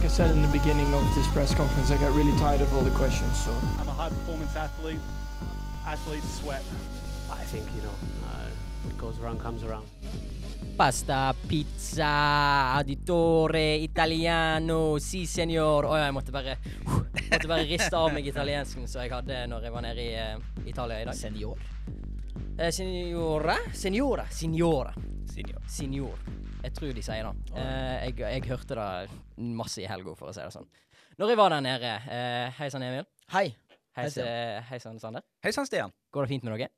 like I said in the beginning of this press conference, I got really tired of all the questions. So I'm a high performance athlete. Athletes sweat. I think, you know, uh, what goes around comes around. Pasta, pizza, auditore, italiano, si senor. Å ja, jeg måtte bare, måtte bare riste av meg italiensken som jeg hadde når jeg var nede i eh, Italia i dag. Senior. Eh, signora? Signora. Signora. Senior. Signor. Jeg tror de sier det. Eh, jeg, jeg hørte det masse i helga, for å si det sånn. Når jeg var der nede eh, Hei sann, Emil. Hei. Hei Hei, sann, Sander. Hei sann, Stian. Går det fint med dere?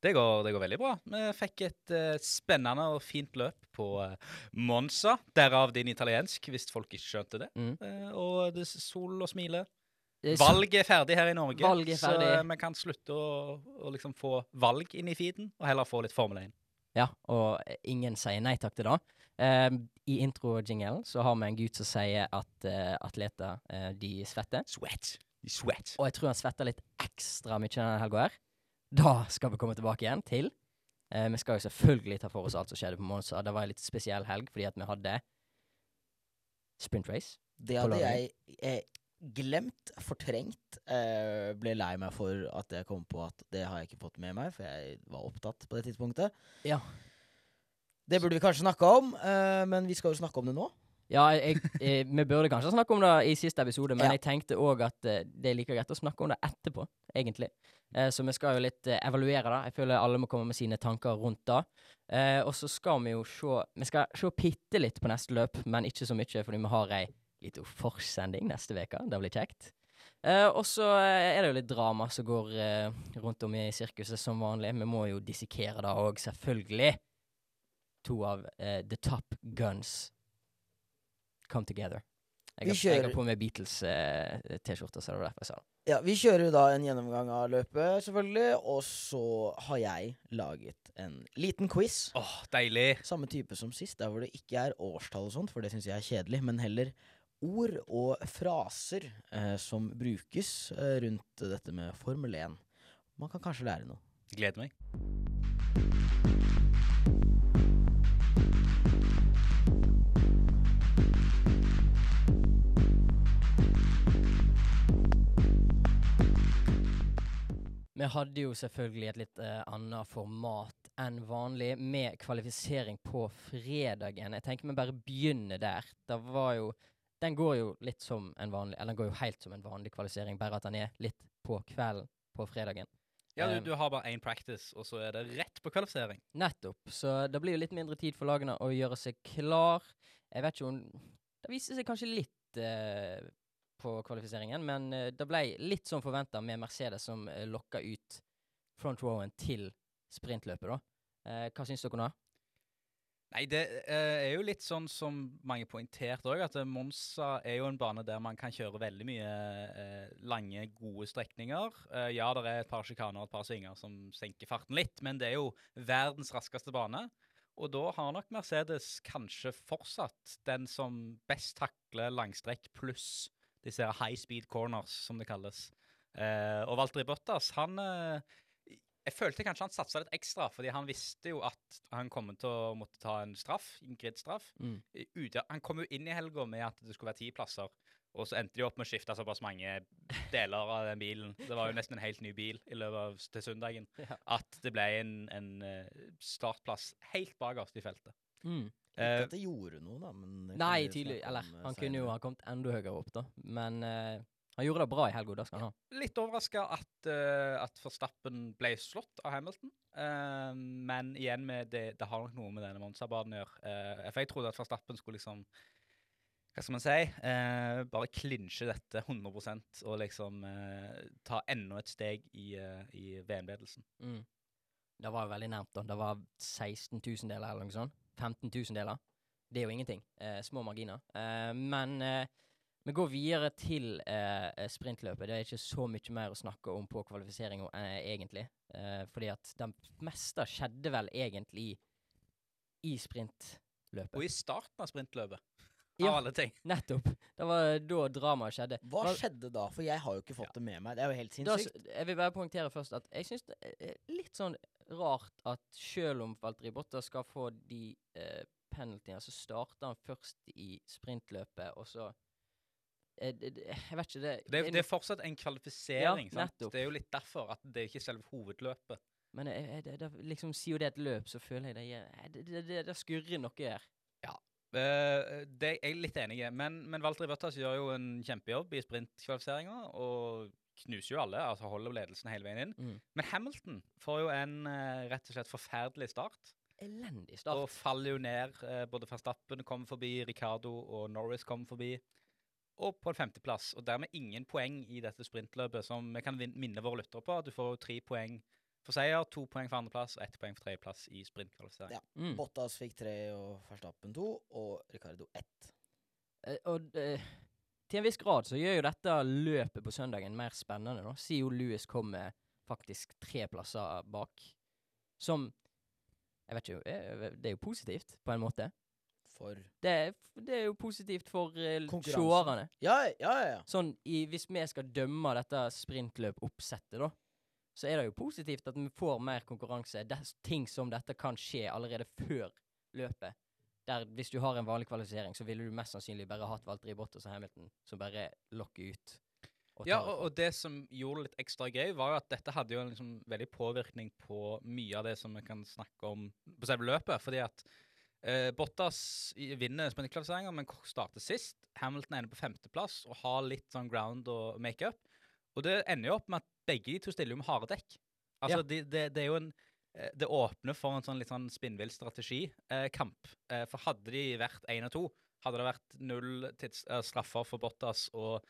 Det går, det går veldig bra. Vi fikk et uh, spennende og fint løp på uh, Monza. Derav din italiensk, hvis folk ikke skjønte det. Mm. Uh, og det er sol og smile. Valg Valget er ferdig her i Norge, så vi kan slutte å, å liksom få valg inn i feeden, og heller få litt Formel 1. Ja, og ingen sier nei takk til det. Uh, I intro-jingelen så har vi en gutt som sier at uh, atleter uh, de svetter. Sweat. De Sweat. Og jeg tror han svetter litt ekstra mye denne helga her. Da skal vi komme tilbake igjen til eh, Vi skal jo selvfølgelig ta for oss alt som skjedde på Monza. Det var en litt spesiell helg fordi at vi hadde sprint race. Det hadde jeg, jeg glemt, fortrengt. Eh, ble lei meg for at jeg kom på at det har jeg ikke fått med meg, for jeg var opptatt på det tidspunktet. Ja. Det burde vi kanskje snakke om, eh, men vi skal jo snakke om det nå. Ja, jeg, jeg, vi burde kanskje snakke om det i siste episode, men Ja. jeg tenkte òg at eh, det er like greit å snakke om det etterpå, egentlig. Eh, så vi skal jo litt eh, evaluere det. Jeg føler alle må komme med sine tanker rundt det. Eh, og så skal vi jo se Vi skal se bitte litt på neste løp, men ikke så mye, fordi vi har ei lita forsending neste uke. Det blir kjekt. Eh, og så eh, er det jo litt drama som går eh, rundt om i sirkuset som vanlig. Vi må jo dissekere det òg, selvfølgelig. To av eh, the top guns come together. Jeg har, jeg har på meg Beatles-T-skjorta, så det var derfor jeg sa det. Ja, Vi kjører da en gjennomgang av løpet, selvfølgelig, og så har jeg laget en liten quiz. Åh, deilig. Samme type som sist, der hvor det ikke er årstall og sånt, for det syns jeg er kjedelig, men heller ord og fraser eh, som brukes eh, rundt dette med Formel 1. Man kan kanskje lære noe. Gleder meg. Vi hadde jo selvfølgelig et litt eh, annet format enn vanlig, med kvalifisering på fredagen. Jeg tenker vi bare begynner der. Det var jo Den går jo litt som en vanlig Eller den går jo helt som en vanlig kvalifisering, bare at den er litt på kvelden på fredagen. Ja, du, du har bare én practice, og så er det rett på kvalifisering. Nettopp. Så det blir jo litt mindre tid for lagene å gjøre seg klar. Jeg vet ikke om Det viser seg kanskje litt eh, på kvalifiseringen, men eh, det ble litt som forventa med Mercedes som eh, lokka ut front rowen til sprintløpet, da. Eh, hva syns dere nå? Nei, det eh, er jo litt sånn som mange poengterte òg, at Monsa er jo en bane der man kan kjøre veldig mye eh, lange, gode strekninger. Eh, ja, det er et par sjikaner og et par svinger som senker farten litt, men det er jo verdens raskeste bane. Og da har nok Mercedes kanskje fortsatt den som best takler langstrekk pluss disse high speed corners, som det kalles. Eh, og Valtteri Bottas, han eh, jeg følte kanskje han satsa litt ekstra, fordi han visste jo at han kom til å måtte ta en straff, en gridstraff. Mm. Han kom jo inn i helga med at det skulle være ti plasser, og så endte de opp med å skifte såpass mange deler av den bilen. Det var jo nesten en helt ny bil i løpet av til søndagen. Ja. At det ble en, en eh, startplass helt bakerst i feltet. Mm. Ikke Eh, at det gjorde noe, da. Men Nei, tydelig. Eller, han senere. kunne jo ha kommet enda høyere opp, da. Men eh, han gjorde det bra i helga, det skal han ha. litt overraska at, uh, at Forstappen ble slått av Hamilton. Uh, men igjen, med det, det har nok noe med denne Monza-banen å gjøre. Uh, for jeg trodde at Forstappen skulle liksom Hva skal man si? eh, bare klinsje dette 100 og liksom eh, ta enda et steg i, uh, i VM-ledelsen. Mm. Det var jo veldig nært, da. Det var 16 000 deler eller noe sånt. 15 000 deler. Det er jo ingenting. Eh, små marginer. Eh, men vi går videre til eh, sprintløpet. Det er ikke så mye mer å snakke om på kvalifiseringa eh, egentlig. Eh, fordi at det meste skjedde vel egentlig i, sprintløpet. Og i starten av sprintløpet, Ja. av alle ting. Nettopp. Det var da dramaet skjedde. Hva da, skjedde da? For jeg har jo ikke fått det med meg. Det er jo helt Da, sinnssykt. jeg vil bare poengtere først at jeg syns det er litt sånn rart at selv om Valtteri Botta skal få de eh, penaltyene, så starter han først i sprintløpet, og så det, det, Jeg vet ikke, det Det, det er fortsatt en kvalifisering. Ja, sant? Det er jo litt derfor at det er ikke selve hovedløpet. Men jeg, jeg, det, det, liksom, sier jo det et løp, så føler jeg det eh, Det, det, det, det skurrer noe her. Eh, det er jeg litt enig i, men, men Walter Ivertas gjør jo en kjempejobb i sprintkvalifiseringa og knuser jo alle, altså holder ledelsen hele veien inn. Mm. Men Hamilton får jo en eh, rett og slett forferdelig start, Elendig start. og faller jo ned. eh, både Verstappen kommer forbi, Ricardo og Norris kommer forbi. Og på en femteplass, og dermed ingen poeng i dette sprintløpet, som vi kan minne våre lyttere på. Du får jo tre poeng for seier, to poeng for andreplass og ett poeng for tredjeplass i sprintkvalifisering. Ja. Mm. Bottas fikk tre og Verstappen to, og Ricardo ett. Eh, og eh, til en viss grad så gjør jo dette løpet på søndagen mer spennende, da. Siden jo Louis kommer faktisk tre plasser bak. Som Jeg vet ikke, eh, det er jo positivt, på en måte. For Det er, f- det er jo positivt for uh, Konkurransen. seerne. Ja, ja, ja. ja. Sånn, i, hvis vi skal dømme dette sprintløpoppsettet, da, så er det jo positivt at vi får mer konkurranse. Des, ting som dette kan skje allerede før løpet. Der Hvis du har en vanlig kvalifisering, så ville du mest sannsynlig bare hatt Valtteri Bottas og Hamilton som bare lokker ut. og Ja, tar og, og det som gjorde det litt ekstra gøy, var jo at dette hadde jo en liksom veldig påvirkning på mye av det som vi kan snakke om på selve løpet. Fordi at eh, Bottas vinner sprintkvalifiseringa, men starter sist. Hamilton ender på femteplass og har litt sånn ground og makeup. Og det ender jo opp med at begge de to stiller jo med harde dekk. Altså, Ja. de, det, det er jo en eh, Det åpner for en sånn litt sånn spinnvill strategikamp. Eh, for hadde de vært én og to, hadde det vært null tids, eh, straffer for Bottas og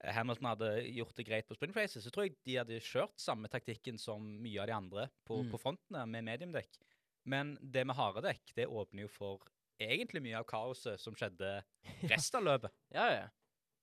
eh, Hamilton hadde gjort det greit på sprint races, så tror jeg de hadde kjørt samme taktikken som mye av de andre på, Mm. på frontene med mediumdekk. Men det med haredekk det åpner jo for egentlig mye av kaoset som skjedde resten av løpet. Ja, ja.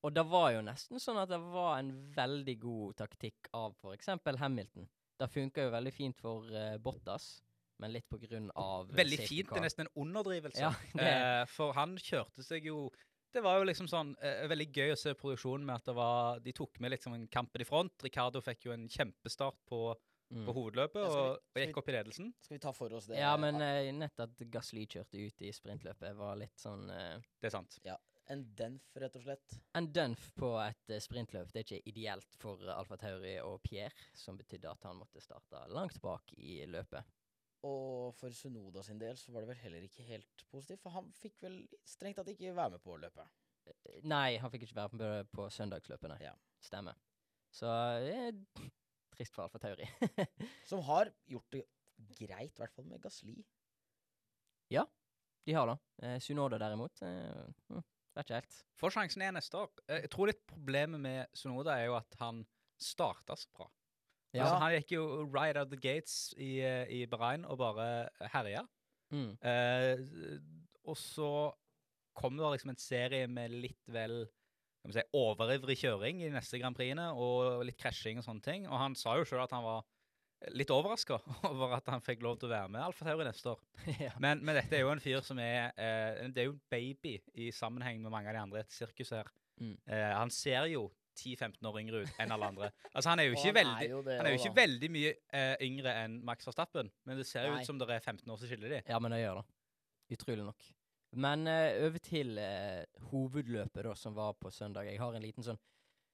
Og det var jo nesten sånn at det var en veldig god taktikk av f.eks. Hamilton. Det funka jo veldig fint for uh, Bottas, men litt på grunn av eh, Veldig fint, det car. er nesten en underdrivelse. Ja, det- eh, for han kjørte seg jo Det var jo liksom sånn eh, veldig gøy å se produksjonen med at det var, de tok med liksom en kampen i front. Ricardo fikk jo en kjempestart på, Mm. på hovedløpet Ja, vi- og, og gikk opp i ledelsen. Skal vi ta for oss det? Ja, men eh, nett at Gasly kjørte ut i sprintløpet, var litt sånn eh, Det er sant. Ja. En denf, rett og slett. En dunf på et eh, sprintløp. Det er ikke ideelt for Alfa Tauri og Pierre, som betydde at han måtte starte langt bak i løpet. Og for Sunoda sin del så var det vel heller ikke helt positivt, for han fikk vel strengt tatt ikke være med på løpet. Eh, Nei, han fikk ikke være med på søndagsløpene. Ja. Stemmer. Så eh, trist for Alfa Tauri. Som har gjort det greit, i hvert fall med Gasli. De har det. Eh, Sunoda derimot, eh, hm, vet ikke helt. Får sjansen igjen neste år. Eh, Jeg tror litt problemet med Sunoda er jo at han starta så bra. Ja. Altså, han gikk jo right out the gates i, eh, i Bahrain og bare herja. Mm. Eh, og så kom det liksom en serie med litt vel kan vi si, overivrig kjøring i de neste Grand Prixene, og litt krasjing og sånne ting. Og han sa jo sjøl at han var litt overraska over at han fikk lov til å være med Alfa Tauri neste år. ja. Men, men dette er jo en fyr som er eh, Det er jo en baby i sammenheng med mange av de andre i et sirkus her. Mm. Eh, han ser jo 10-15 år yngre ut enn alle andre. Altså Han er jo ikke er veldig jo det han er jo ikke veldig mye eh, yngre enn Max Verstappen, men det ser jo Nei. ut som det er 15 år som skiller de. Ja, men det gjør det. Utrolig nok. Men eh, over til eh, hovedløpet da, som var på søndag. Jeg har en liten sånn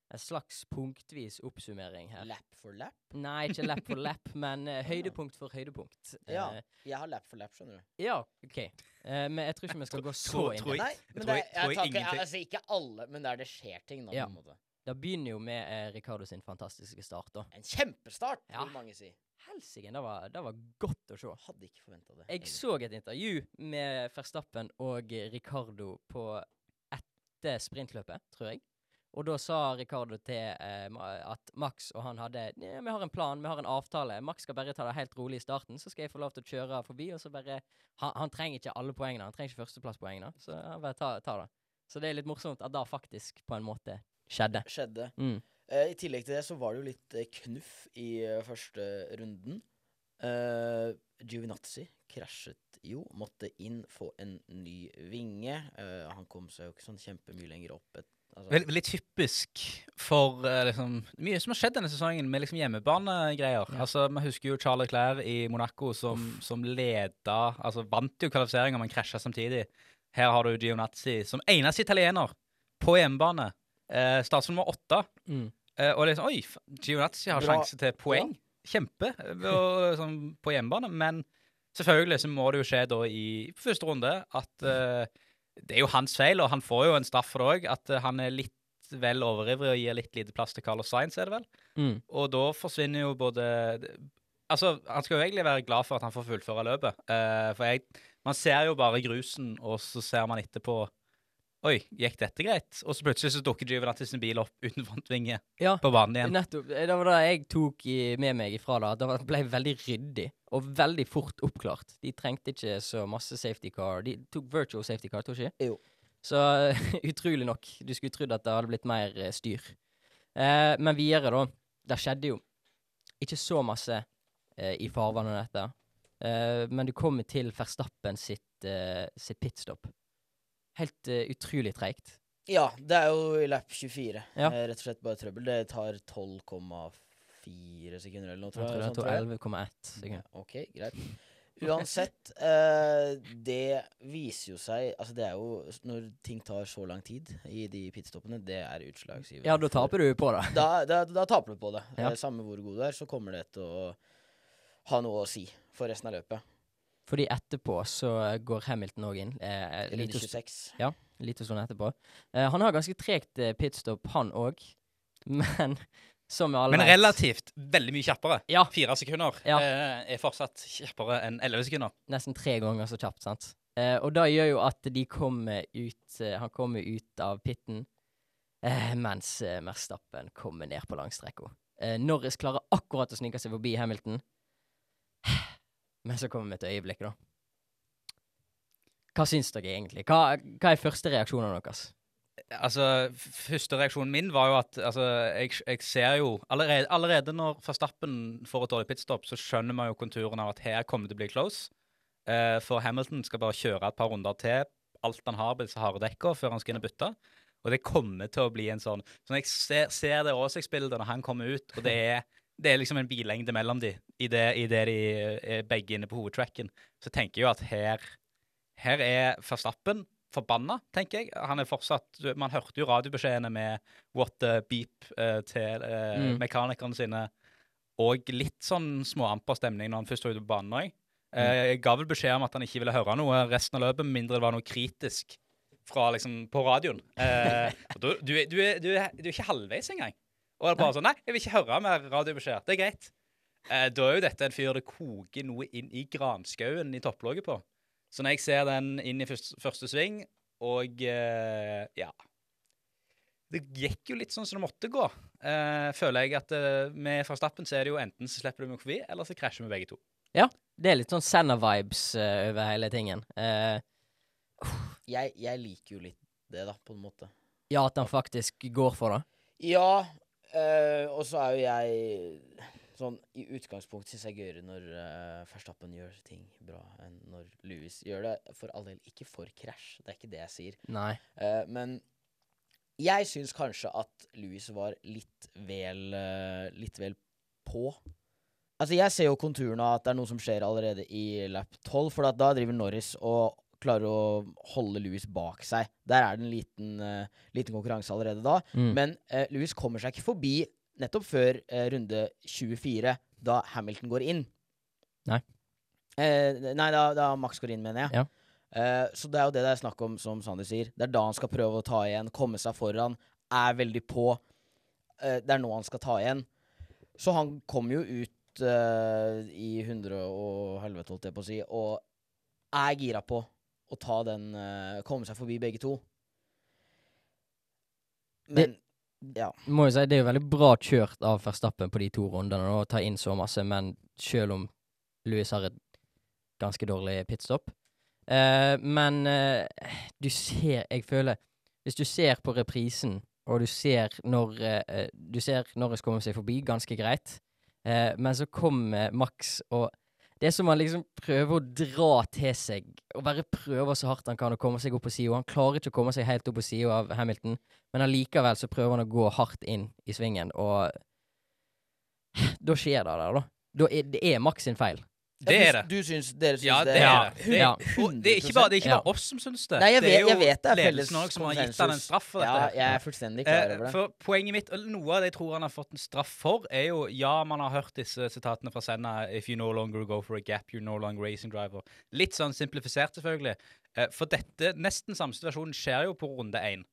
en slags punktvis oppsummering her. Lap for lap? Nei, ikke lap for lap, men eh, høydepunkt for høydepunkt. Ja. Eh, Jeg har lap for lap, skjønner du. ja, OK. Eh, men jeg tror ikke vi skal gå så tror- inn tror i det. jeg- Nei, men tror det, jeg- jeg, tror jeg tar ikke, ingenting. altså, ikke alle, men der det skjer ting, da, Ja. på en måte. Det begynner jo med eh, Ricardo sin fantastiske start, da. En kjempestart, Ja. vil mange si. Helsike, det, var- det var godt å se. Hadde ikke forventa det. Jeg egentlig. så et intervju med Verstappen og Ricardo på etter sprintløpet, tror jeg. Og da sa Ricardo til eh, at Max og han hadde «Ja, Vi har en plan, vi har en avtale. Max skal bare ta det helt rolig i starten, så skal jeg få lov til å kjøre forbi. Og så bare Han, han trenger ikke alle poengene, han trenger ikke førsteplasspoengene. Så han bare ta, ta det. Så det er litt morsomt at det faktisk på en måte skjedde. Skjedde. Mm. Eh, I tillegg til det så var det jo litt eh, knuff i eh, første runden. Uh, Giovinazzi krasjet jo, måtte inn få en ny vinge. Uh, han kom seg jo ikke sånn kjempemye lenger opp. Et, Altså, Veldig, veldig typisk for uh, liksom, mye som har skjedd denne sesongen med liksom hjemmebanegreier. Ja. Altså, Vi husker jo Charlie Clair i Monaco som, som leda Altså vant jo kvalifiseringa, men krasja samtidig. Her har du Giovinazzi som eneste italiener på hjemmebane. Eh, Starter nummer åtte. Mm. Eh, og liksom, oi, Gionazzi har Bra. sjanse til poeng. Kjempe og, sånn, på hjemmebane. Men selvfølgelig så må det jo skje da i første runde at eh, det er jo hans feil, og han får jo en straff for det òg, at eh, han er litt vel overivrig og gir litt lite plass til Carlos Sainz, er det vel? Mm. Og da forsvinner jo både Altså, han skal jo egentlig være glad for at han får fullføre løpet. Eh, for jeg Man ser jo bare grusen, og så ser man etterpå Oi, gikk dette greit? Og så plutselig så dukker Giovanattis sin bil opp uten frontvinge Ja, på banen igjen. nettopp. Det var det jeg tok i, med meg ifra da. Det ble veldig ryddig og veldig fort oppklart. De trengte ikke så masse safety car. De tok virtual safety car, tror du ikke? Jo. Så utrolig nok. Du skulle trodd at det hadde blitt mer eh, styr. Eh, men videre, da. Det skjedde jo ikke så masse eh, i farvannet av dette. Eh, men du kommer til Verstappen sitt, eh, sitt pitstop. Helt uh, utrolig treigt. Ja, det er jo i lap 24. Ja. Eh, rett og slett bare trøbbel. Det tar 12,4 sekunder eller noe, Jeg tror tror jeg. det sånt, tok 11,1 sekunder. Ja, ok, greit. Uansett, eh, det viser jo seg Altså, det er jo Når ting tar så lang tid i de pitstoppene, det er utslagsgivende. Ja, da taper du på det. Da, da, da taper du på det. Ja. Eh, samme hvor god du er, så kommer det til å ha noe å si for resten av løpet. Fordi etterpå så går Hamilton òg inn. Eh, og lite, 26. lite sånn etterpå. Eh, han har ganske tregt eh, pitstop, han òg. Men som alle Men relativt veldig mye kjappere. Ja. Fire sekunder Ja. eh, er fortsatt kjappere enn elleve sekunder. Nesten tre ganger så kjapt, sant. Eh, og da gjør jo at de kommer ut eh, Han kommer ut av pitten eh, mens eh, Merstappen kommer ned på langstrekka. Eh, Norris klarer akkurat å snike seg forbi Hamilton. Men så kommer vi til øyeblikket, da. Hva syns dere egentlig? Hva, hva er første reaksjonen deres? Altså, Første reaksjonen min var jo at altså, jeg, jeg ser jo allerede, allerede når Verstappen får et dårlig pitstop, så skjønner man jo konturen av at her kommer det til å bli close. Uh, for Hamilton skal bare kjøre et par runder til. Alt han har, blir disse harde dekka før han skal inn og bytte. Og det kommer til å bli en sånn Så når jeg ser, ser det åsiktsbildet når han kommer ut, og det er, det er liksom en billengde mellom de idet i det de er begge inne på hovedtracken, så tenker jeg jo at her her er Verstappen forbanna, tenker jeg. Han er fortsatt Man hørte jo radiobeskjedene med what the beep uh, til uh, Mm. mekanikerne sine. Og litt sånn småamper stemning når han først var ute på banen òg. Mm. Eh, jeg ga vel beskjed om at han ikke ville høre noe resten av løpet, mindre det var noe kritisk fra liksom på radioen. Uh, du, du, du, er, du, er, du er ikke halvveis engang. Og bare sånn Nei, jeg vil ikke høre mer radiobeskjeder. Det er greit. Eh, da er jo dette en fyr det koker noe inn i granskauen i topplogget på. Så når jeg ser den inn i første, første sving, og eh, ja Det gikk jo litt sånn som det måtte gå. Eh, føler jeg at eh, med Verstappen så er det jo enten så slipper du meg forbi, eller så krasjer vi begge to. Ja, Det er litt sånn Senna-vibes eh, over hele tingen. Uh. Jeg, jeg liker jo litt det, da, på en måte. ja, at han faktisk går for det. Ja, eh, og så er jo jeg sånn I utgangspunktet syns jeg er gøyere når uh, Verstappen gjør ting bra, enn når Louis gjør det. For all del, ikke for krasj, det er ikke det jeg sier. Nei. Uh, men jeg syns kanskje at Louis var litt vel uh, Litt vel på. Altså, jeg ser jo konturene av at det er noe som skjer allerede i lap 12, for at da driver Norris og klarer å holde Louis bak seg. Der er det en liten, uh, liten konkurranse allerede da. Mm. Men uh, Louis kommer seg ikke forbi nettopp før uh, runde 24, da Hamilton går inn. Nei. Eh, nei, da, da Max går inn, mener jeg. Ja. Eh, så det er jo det det er snakk om, som Sander sier. Det er da han skal prøve å ta igjen, komme seg foran, er veldig på. Eh, det er nå han skal ta igjen. Så han kommer jo ut eh, i hundre og helvete, holdt jeg på å si, og er gira på å ta den uh, Komme seg forbi begge to. Men ja. Må jo si, Det er jo veldig bra kjørt av Verstappen på de to rundene å ta inn så masse, men selv om Louis har et ganske dårlig pitstop. uh, men uh, du ser Jeg føler Hvis du ser på reprisen, og du ser når uh, Du ser Norris kommer seg forbi ganske greit, men så kommer Max og Det er som han liksom prøver å dra til seg, og bare prøver så hardt han kan å komme seg opp på sida. Han klarer ikke å komme seg helt opp på sida av Hamilton, men allikevel så prøver han å gå hardt inn i svingen, og da skjer det der, da. da er, det er Max sin feil. Det er det. Du syns dere syns Ja, det det er det. det, Ja. er, det er ikke bare, er ikke Ja. bare oss som syns det. Nei, jeg det vet, er jo jeg vet det er ledelsen òg som har gitt han en straff for dette. Ja, jeg er fullstendig klar Eh, over det. for poenget mitt, noe av det jeg tror han har fått en straff for, er jo Ja, man har hørt disse sitatene fra Senna If you no longer go for a gap, you're no longer racing driver. Litt sånn simplifisert, selvfølgelig. Eh, for dette, nesten samme situasjon skjer jo på runde én,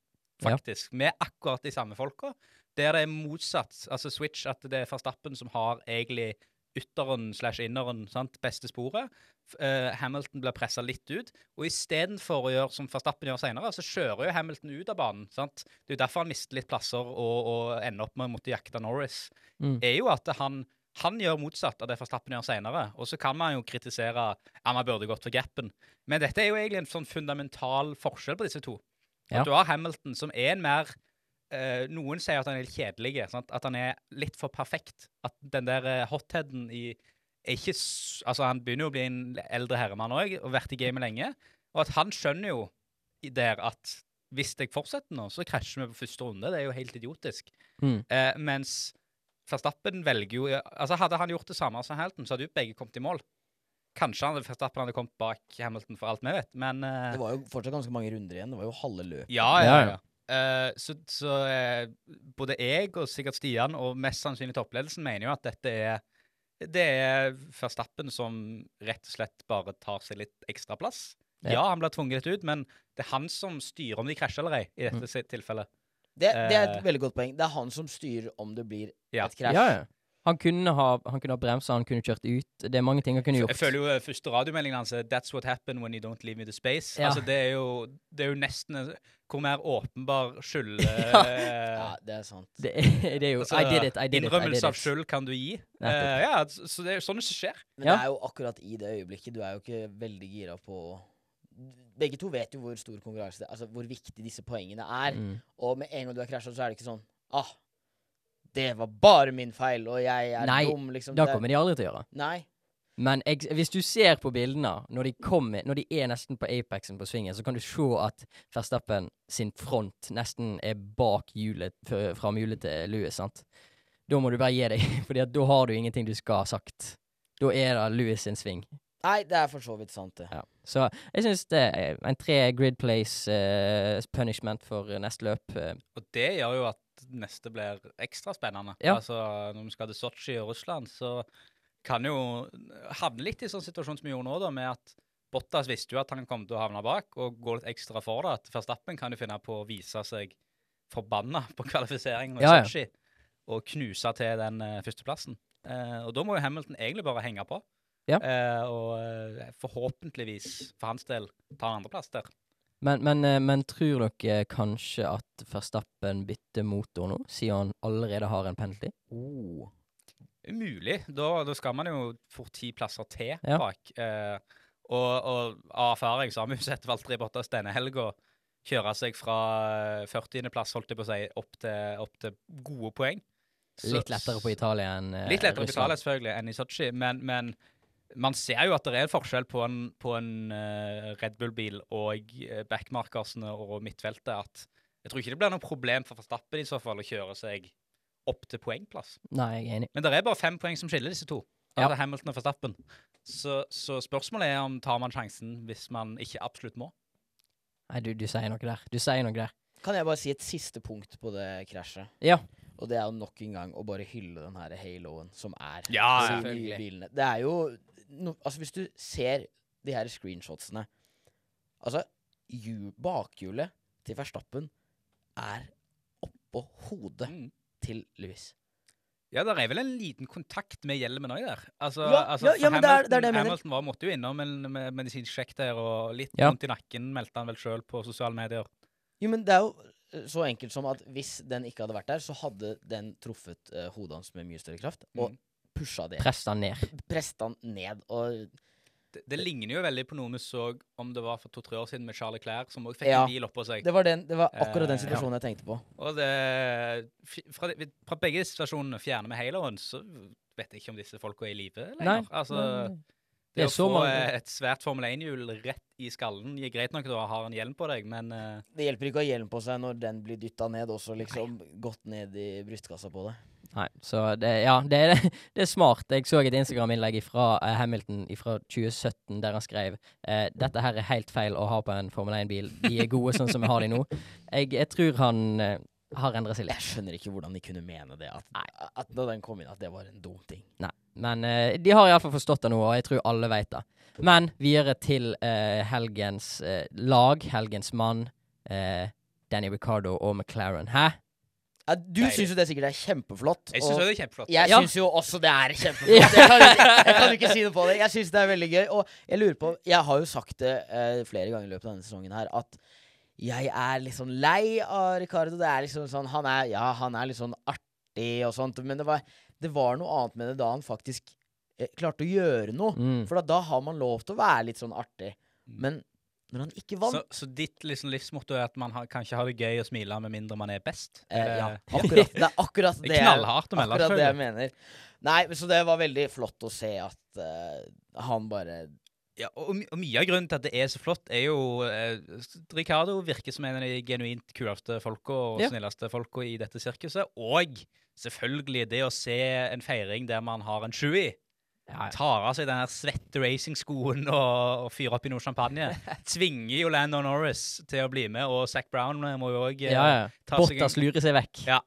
Ja. faktisk. Med akkurat de samme folka. Der det er motsatt, altså switch, at det er Verstappen som har egentlig ytteren slash inneren, sant, beste sporet. Eh, Hamilton blir pressa litt ut. Og istedenfor å gjøre som Verstappen gjør senere, så kjører jo Hamilton ut av banen. sant? Det er jo derfor han mister litt plasser og, og ender opp med å måtte jakte Norris. Mm. er jo at han, han gjør motsatt av det Verstappen gjør senere. Og så kan man jo kritisere ja, man burde gått for gapen. Men dette er jo egentlig en sånn fundamental forskjell på disse to. Ja. At du har Hamilton, som er en mer eh, Noen sier at han er litt kjedelig. Sant? At han er litt for perfekt. At den der eh, hotheaden i er ikke s- Altså, han begynner jo å bli en eldre herremann òg, og vært i gamet lenge. Og at han skjønner jo der at hvis jeg fortsetter nå, så krasjer vi på første runde. Det er jo helt idiotisk. Mm. Eh, mens Verstappen velger jo Altså Hadde han gjort det samme som Hamilton, så hadde jo begge kommet i mål. Kanskje han, Verstappen hadde kommet bak Hamilton, for alt vi vet, men eh, Det var jo fortsatt ganske mange runder igjen. Det var jo halve løpet. Ja, ja, Ja, Eh, så så uh, både jeg og sikkert Stian, og mest sannsynlig toppledelsen, mener jo at dette er det er Verstappen som rett og slett bare tar seg litt ekstra plass. Ja. Ja, han blir tvunget litt ut, men det er han som styrer om de krasjer eller ei, i dette mm. tilfellet. Det, det er et Eh. veldig godt poeng. Det er han som styrer om det blir Ja. et krasj. Ja, ja. Han kunne ha, han kunne ha bremsa, han kunne kjørt ut. Det er mange ting han kunne gjort. Jeg føler jo eh, første radiomeldingen hans er 'That's what happened when you don't leave me to space'. Ja. Altså, det er jo, det er jo nesten Hvor mer åpenbar skyld Ja. Ja, det er sant. Det, er- det er jo Altså, I did it, I did it. Innrømmelse av skyld kan du gi. Eh, ja, så så det er jo sånn det skjer. Men Ja. det er jo akkurat i det øyeblikket. Du er jo ikke veldig gira på Begge to vet jo hvor stor konkurranse det er, altså hvor viktig disse poengene er. Mm. Og med en gang du er krasja, så er det ikke sånn Ah, det var bare min feil, og jeg er Nei, dum, liksom. Det Det- kommer de aldri til å gjøre. Nei. Men jeg, hvis du ser på bildene når de, kommer, når de er nesten på apexen på svingen, så kan du se at Verstappen sin front nesten er bak hjulet f- fra hjulet til Louis. sant? Da må du bare gi deg, Fordi da har du ingenting du skal ha sagt. Da er det Louis sin sving. Nei, det er for så vidt sant, det. Ja. Så jeg syns det er en tre grid place uh, punishment for neste løp. Uh. Og det gjør jo at neste blir ekstra spennende. Ja. Altså, når vi skal til Sotsji og Russland, så kan jo havne litt i sånn situasjon som vi gjorde nå, da, med at Bottas visste jo at han kom til å havne bak, og gå litt ekstra for det. At Verstappen kan jo finne på å vise seg forbanna på kvalifiseringen og Ja, ja. Sotsji, og knuse til den uh, førsteplassen. Uh, og da må jo Hamilton egentlig bare henge på. Ja. Uh, og eh, forhåpentligvis, for hans del, ta en andreplass der. Men, men, eh, men tror dere kanskje at Verstappen bytter motor nå, siden han allerede har en penalty? Oh. Mulig. Da, da skal man jo fort ti plasser til Ja. bak. Eh, og, og av erfaring så har vi jo sett Valtteri Bottas denne helga kjøre seg fra 40.-plass, holdt jeg på å si, opp til, opp til gode poeng. Så- Litt lettere på Italia enn eh, Litt lettere på Russland. Italia, selvfølgelig, enn i Sotsji, men, men man ser jo at det er en forskjell på en, på en eh, Red Bull-bil og uh, backmarkersene og midtfeltet. At jeg tror ikke det blir noe problem for Verstappen i så fall å kjøre seg opp til poengplass. Nei, jeg er enig. Men det er bare fem poeng som skiller disse to. Ja. er Hamilton og Verstappen. Så, så spørsmålet er om tar man sjansen hvis man ikke absolutt må. Nei, du, du sier noe der. Du sier noe der. Kan jeg bare si et siste punkt på det krasjet? Ja. Og det er jo nok en gang å bare hylle den her haloen som er Ja, selvfølgelig. bilene. Det er jo no, Altså, hvis du ser de her screenshotsene Altså, bakhjulet til Verstappen er oppå hodet Mm. til Louis. Ja, det er vel en liten kontakt med hjelmen òg der. Altså, Ja, altså, ja, ja, men det er- Hamilton, det er det jeg mener. Hamilton var, måtte jo innom en med medisinsk sjekk der, og litt Ja. vondt i nakken meldte han vel sjøl på sosiale medier. Jo, men det er jo eh, så enkelt som at hvis den ikke hadde vært der, så hadde den truffet uh, hodet hans med mye større kraft og Mm. Pusha det. Presta ned. Presta ned. Og Det, det ligner jo veldig på noe vi så om det var for to-tre år siden med Charlie Clair, som òg fikk Ja. en bil oppå seg. det var, den, det var akkurat den Eh, ja. situasjonen jeg tenkte på. Og det, fra, de- fra begge situasjonene fjerner vi haloen, så vet jeg ikke om disse folka er i live Nei. lenger. Altså, Nei. Det er å så få mange- eh, et svært Formel 1-hjul rett i skallen gir greit nok du har en hjelm på deg, men uh... Det hjelper ikke å ha hjelm på seg når den blir dytta ned, også liksom gått ned i brystkassa på det. Nei, så det, ja, det, det er smart. Jeg så et Instagram-innlegg fra Hamilton fra 2017 der han skrev uh, dette her er helt feil å ha på en Formel 1-bil. De er gode sånn som vi har de nå. Jeg, jeg tror han uh, har endret seg litt. Jeg skjønner ikke hvordan de kunne mene det. At, at da den kom inn, at det var en dum ting. Nei. Men eh, de har iallfall forstått det nå, og jeg tror alle vet det. Men videre til eh, helgens eh, lag, helgens mann, eh, Danny Ricardo og McLaren. Hæ? Ja, du syns jo det sikkert er kjempeflott. jeg syns det er kjempeflott. Jeg Ja. syns jo også det er kjempeflott. Jeg kan, ikke, jeg kan ikke si noe på det. Jeg syns det er veldig gøy. Og jeg lurer på Jeg har jo sagt det eh, flere ganger i løpet av denne sesongen her at jeg er litt sånn lei av Ricardo. Det er liksom sånn Han er, ja, han er litt sånn artig og sånt, men det var, det var noe annet med det da han faktisk eh, klarte å gjøre noe. Mm. For da, da har man lov til å være litt sånn artig. Men når han ikke vant Så, så ditt liksom, livsmotto er at man har, kan ikke ha det gøy og smile med mindre man er best? eh, Ja, akkurat, det er akkurat Det det. er knallhardt å melde, Akkurat det jeg mener. Nei, så det var veldig flott å se at uh, han bare Ja, og, og mye av grunnen til at det er så flott, er jo eh, Ricardo virker som en av de genuint kuleste folka og Ja. snilleste folka i dette sirkuset. Og selvfølgelig det å se en feiring der man har en sju i. Ja, ja. Tar av seg den svette racingskoen og, og fyrer opp i noe champagne. Tvinger jo Lando Norris til å bli med, og Zac Brown eh, må jo òg ja, ja. ta seg Bottas lurer seg vekk. Ja.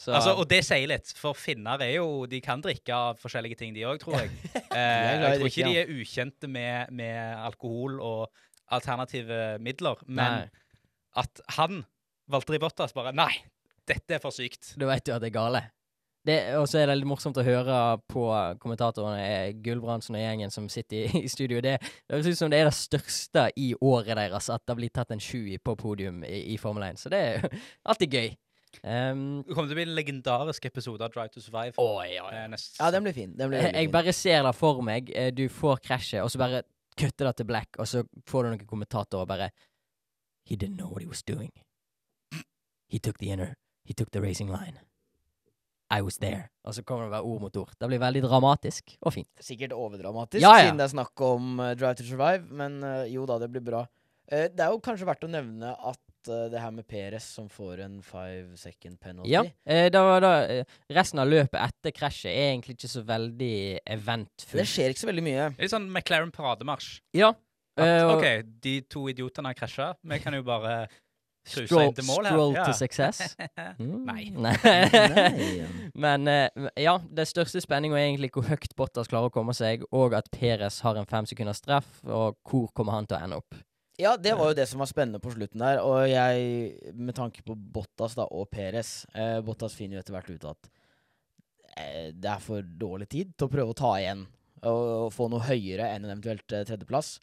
Så, Altså, og det sier litt, for finner er jo De kan drikke av forskjellige ting, de òg, tror jeg. Eh, jeg tror ikke de er ukjente med, med alkohol og alternative midler, men Nei. at han, Valtteri Bottas, bare Nei, dette er for sykt. Du vet jo at det er gale. Det, og så er det litt morsomt å høre på kommentatorene, eh, Gulbrandsen og gjengen som sitter i, i studio. Det det høres ut som det er det største i året deres at det blir tatt en sju på podium i, i Formel 1. Så det er alltid gøy. Um, Det kommer til å bli en legendarisk episode av Drive to Survive. Å, ja, ja. eh, Ja, den blir fin. Den blir jeg, jeg fin. bare ser det for meg. Eh, Du får krasjet, og så bare kutter det til black, og så får du noen kommentatorer bare He didn't know what he was doing. He took the inner. He took the racing line. I was there. Og så kommer det bare ord mot ord. Det blir veldig dramatisk og fint. Sikkert overdramatisk, Ja, ja. siden det er snakk om uh, Drive to Survive, men uh, jo da, det blir bra. Uh, det er jo kanskje verdt å nevne at det her med Perez som får en five second penalty Ja. Eh, da, da, resten av løpet etter krasjet er egentlig ikke så veldig eventfullt. Det skjer ikke så veldig mye. Litt sånn McLaren parademarsj. Ja. At, OK, de to idiotene har krasja. Vi kan jo bare mål stroll Ja. to success. Mm. Nei. Nei. Nei. Men eh, ja, det største spenninga er egentlig hvor høyt Bottas klarer å komme seg, og at Perez har en fem sekunders straff, og hvor kommer han til å ende opp. Ja, det var jo det som var spennende på slutten der. Og jeg, med tanke på Bottas da, og Perez eh, Bottas finner jo etter hvert ut at eh, det er for dårlig tid til å prøve å ta igjen og, og få noe høyere enn en eventuelt eh, tredjeplass.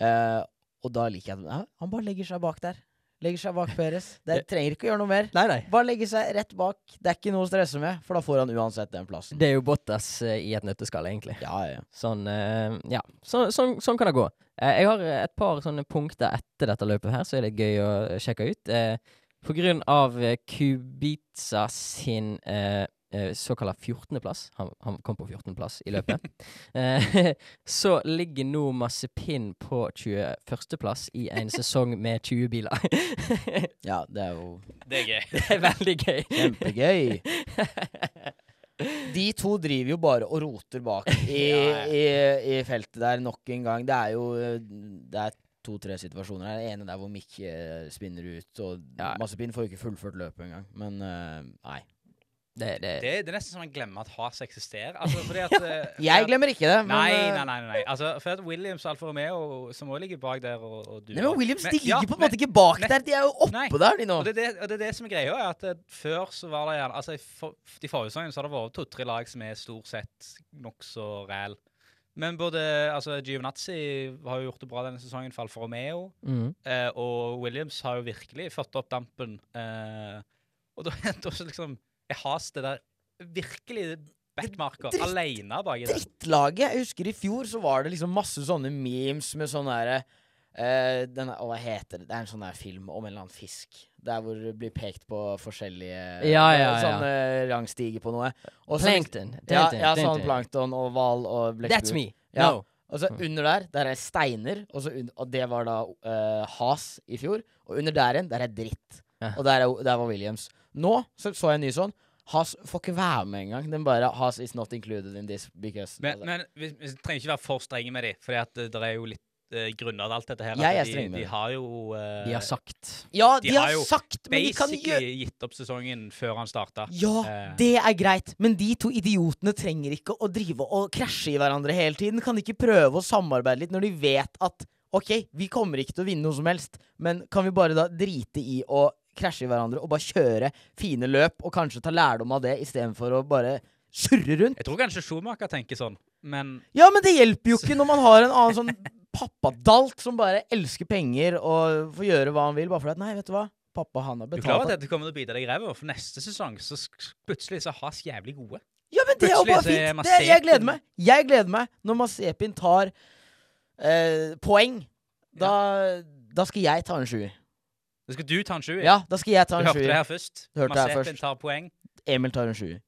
Eh, og da liker jeg det. ja, han bare legger seg bak der. Legger seg bak Peres. Det trenger ikke å gjøre noe mer. Nei, nei. Bare legge seg rett bak. Det er ikke noe å stresse med, for da får han uansett den plassen. Det er jo Bottas eh, i et nøtteskall, egentlig. Ja, ja. Sånn, eh, ja. Så, sånn, sånn kan det gå. Eh, jeg har et par sånne punkter etter dette løpet her, så er det gøy å sjekke ut. På grunn av Kubica sin såkalla 14.-plass, han, han kom på 14.-plass i løpet, eh, så ligger nå Massepin på 21.-plass i en sesong med 20 biler. ja, det er jo Det er gøy. det er veldig gøy. kjempegøy. De to driver jo bare og roter bak i, i, i feltet der nok en gang. Det er jo eh, Det er to-tre situasjoner her. Det ene der hvor Mick eh, spinner ut, og Ja. Massepin får jo ikke fullført løpet engang. Men eh, nei. Det, det, Det, det er nesten som man glemmer at has eksisterer. Altså, fordi at, eh, Jeg glemmer ikke det, men Nei, eh, nei, nei. nei. Altså, for at Williams og Alfa Romeo, som også ligger bak der, og, og du Nei, men Williams Men- ligger ja, på en men- måte ikke bak Nei. der. De er jo oppe Nei. der, de nå. Og det, er det, og det er det som er greia, er at eh, før så var det gjerne Altså, i for, de forrige sangene så har det vært to-tre lag som er stort sett nokså ræl. Men både altså, Giovinazzi har jo gjort det bra denne sesongen for Alfa Romeo, mm. eh, og Williams har jo virkelig fått opp dampen. Eh, og da, da også liksom Jeg has det der virkelig backmarker dritt- alene baki der. drittlaget. Jeg husker i fjor så var det liksom masse sånne memes med sånn derre Uh, den, Hva heter det? Det er en sånn der film om en eller annen fisk. Der hvor det blir pekt på forskjellige Ja, ja, ja. Sånne rangstiger på noe. Og så- Plankton. Ja, ja sånn plankton og hval og blekksprut. That's me. Ja. No. Og så under der, der er steiner, og, så un og det var da uh, has i fjor. Og under der igjen, der er dritt. Ja. Og der, er, der var Williams. Nå så, så jeg en ny sånn. Has får ikke være med engang. Den bare Has is not included in this because Men, altså. men vi, vi trenger ikke være for strenge med dem, for det er jo litt uh, grunner til alt dette her. Jeg er streng med de de har jo uh, De har sagt Ja, de de, har har jo sagt, men de kan basically gitt opp sesongen før han starta. Ja, uh, det er greit, men de to idiotene trenger ikke å drive og krasje i hverandre hele tiden. Kan de ikke prøve å samarbeide litt når de vet at OK, vi kommer ikke til å vinne noe som helst, men kan vi bare da drite i å krasje i hverandre og bare kjøre fine løp, og kanskje ta lærdom av det istedenfor å bare surre rundt? Jeg tror kanskje Schumacher tenker sånn, men Ja, men det hjelper jo ikke når man har en annen sånn pappadalt som bare elsker penger og får gjøre hva han vil, bare fordi at Nei, vet du hva? Pappa, han har betalt. du er klar over at dette kommer til å bite deg i ræva? For neste sesong så plutselig så Has jævlig gode. Ja, men det er jo bare fint. Det, jeg gleder meg. Jeg gleder meg når Masepin tar eh, poeng. Da, da skal jeg ta en sjuer. Da skal du ta en sjuer. Ja, da skal jeg ta en sjuer. Du hørte det her først. først. tar poeng. Emil tar en sjuer.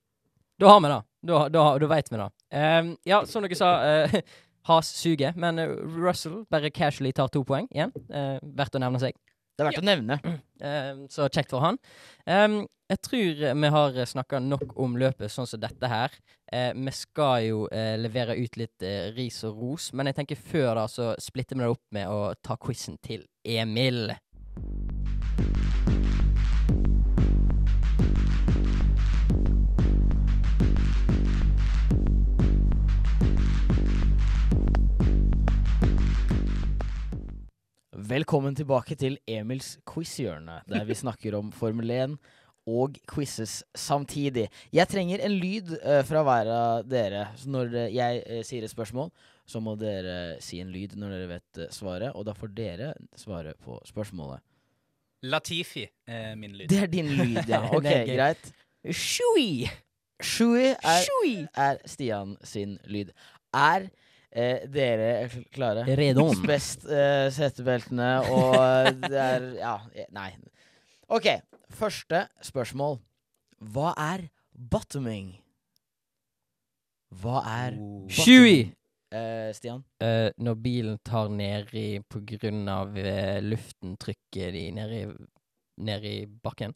Da har vi det. Da, da, da veit vi det. Um, ja, som dere sa, uh, Has suger, men uh, Russell bare casually tar to poeng igjen. Uh, verdt å nevne seg. Det er verdt å nevne. Ehm, så kjekt for han. Um, jeg tror vi har snakka nok om løpet sånn som dette her. Eh, vi skal jo eh, levere ut litt eh, ris og ros, men jeg tenker før da så splitter vi det opp med å ta quizen til Emil. Velkommen tilbake til Emils quizhjørne, der vi snakker om Formel 1 og quizzes samtidig. Jeg trenger en lyd uh, fra hver av dere. Så når uh, jeg uh, sier et spørsmål, så må dere si en lyd når dere vet svaret, og da får dere svare på spørsmålet. Latifi er min lyd. Det er din lyd, ja. Ok, greit. Shui! Shui er, Shui! er Stian sin lyd. Er eh, dere klare? Redon. Best eh, setebeltene og det er Ja, eh, nei. OK. Første spørsmål. Hva er bottoming? Hva er Oh. Shui! Eh, Stian? Uh, når bilen tar ned på grunn av uh, luften trykker de ned i, ned i bakken.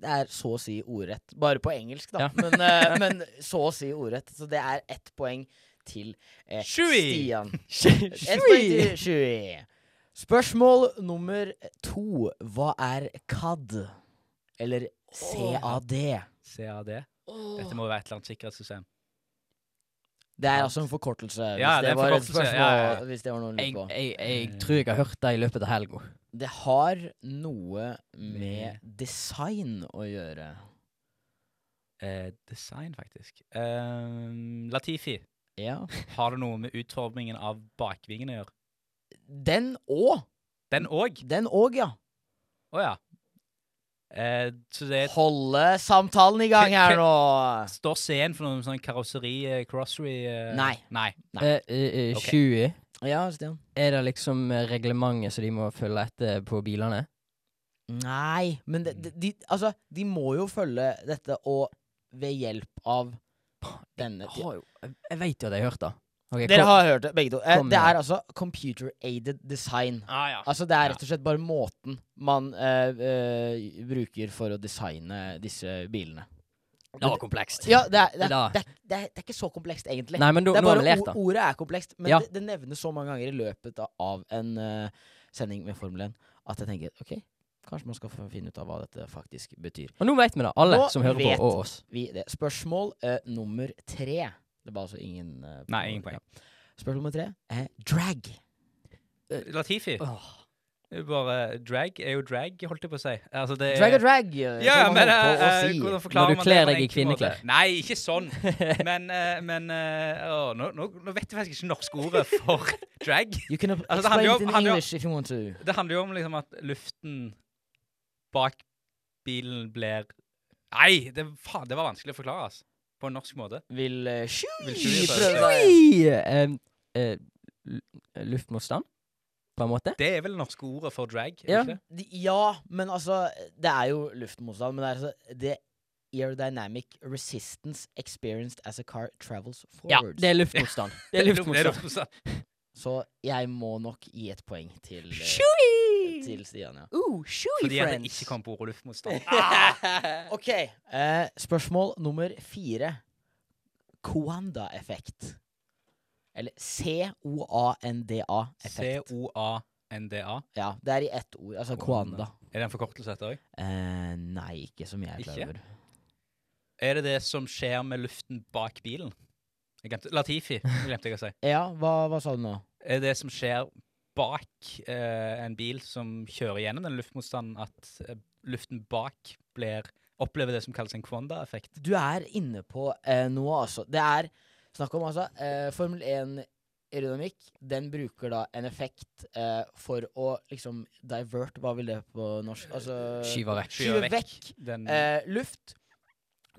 Det er så å si ordrett. Bare på engelsk, da. Ja. Men, uh, men så å si ordrett. Så det er ett poeng til eh! Stian. Ett poeng til Shui. Spørsmål nummer to. Hva er CAD? Eller CAD? CAD. Dette må være et eller annet sikkerhetssystem. Det er altså en forkortelse. Hvis Ja, det det var forkortelse, spørsmål ja, ja. Hvis det var noe Jeg, på. jeg, jeg tror jeg har hørt det i løpet av helga. Det har noe med design å gjøre. Eh, design, faktisk. Eh, Latifi, Ja. har det noe med utformingen av bakvingen å gjøre? Den òg! Den òg? Den òg, ja. Å ja. Eh, så det Holde samtalen i gang her nå. står C-en for noe sånn karosseri, eh, crossery eh, Nei. Nei. Nei. Eh, eh, eh, Ok. 20. Ja, Stian. Er det liksom eh, reglementet som de må følge etter på bilene? Nei, men de, de, de, altså, de må jo følge dette, og ved hjelp av denne Jeg, jo, jeg, jeg vet jo at jeg har hørt det. Ok, Dere har hørt det, begge to. Eh, det er altså computer aided design. Ah, ja. Altså Det er rett og slett bare måten man eh, eh, bruker for å designe disse bilene. Det var komplekst. Ja, det er, det, er, det, er, det, er, det er ikke så komplekst, egentlig. Nei, men du, det er bare lært ord- Ordet er komplekst, men Ja. det, det nevnes så mange ganger i løpet av- av en uh, sending med Formel 1 at jeg tenker OK, kanskje man skal få finne ut av hva dette faktisk betyr. Og nå vet vi det, alle Nå som hører på, og oss. Vi, det. Spørsmål uh, nummer tre. Det var altså ingen uh, Nei, ingen poeng. Ja. Spørsmål nummer tre er drag. Latifi. Åh. Det Bare drag er jo drag, holdt jeg på å si. Altså, det er, Drag og drag, eh, Ja, men uh, eh, si. Når du kler deg i kvinneklær. Nei, ikke sånn. Men, uh, men uh, å, nå, nå, nå vet jeg faktisk ikke norske ordet for drag. You can Altså, det handler jo om- in handler English if you want to. Det handler jo om liksom at luften bak bilen blir Nei, det, faen, det var vanskelig å forklare, altså. På en norsk måte. Vil prøve! Eh, eh, luftmotstand, på en måte? Det er vel det norske ordet for drag? er det Ja. ikke det? De- Ja, men altså Det er jo luftmotstand, men det er, altså, det aerodynamic resistance experienced as a car travels Ja, forwards. det er luftmotstand. Det er luftmotstand. Så jeg må nok gi et poeng til, eh, Shui! til Stian, ja. Ooh, shui, Fordi at jeg friends. ikke kom på ord og luftmotstand. OK. eh, spørsmål nummer fire. Coanda-effekt. Eller C-O-A-N-D-A-effekt. C-O-A-N-D-A. Ja, det er i ett ord. Altså Coanda. Er det en forkortelse etter òg? Eh, nei, ikke som jeg er klar over. Er det det som skjer med luften bak bilen? Jeg glemte, Latifi glemte jeg å si. Ja, hva, hva sa du nå? Er det som skjer bak eh, en bil som kjører gjennom den luftmotstanden, at eh, luften bak blir opplever det som kalles en Kwanda-effekt? Du er inne på eh, noe, altså. Det er snakk om altså eh, Formel 1 aerodynamikk. Den bruker da en effekt eh, for å liksom divert Hva vil det på norsk? Altså Skyver vekk. Skyve vekk Den, eh, luft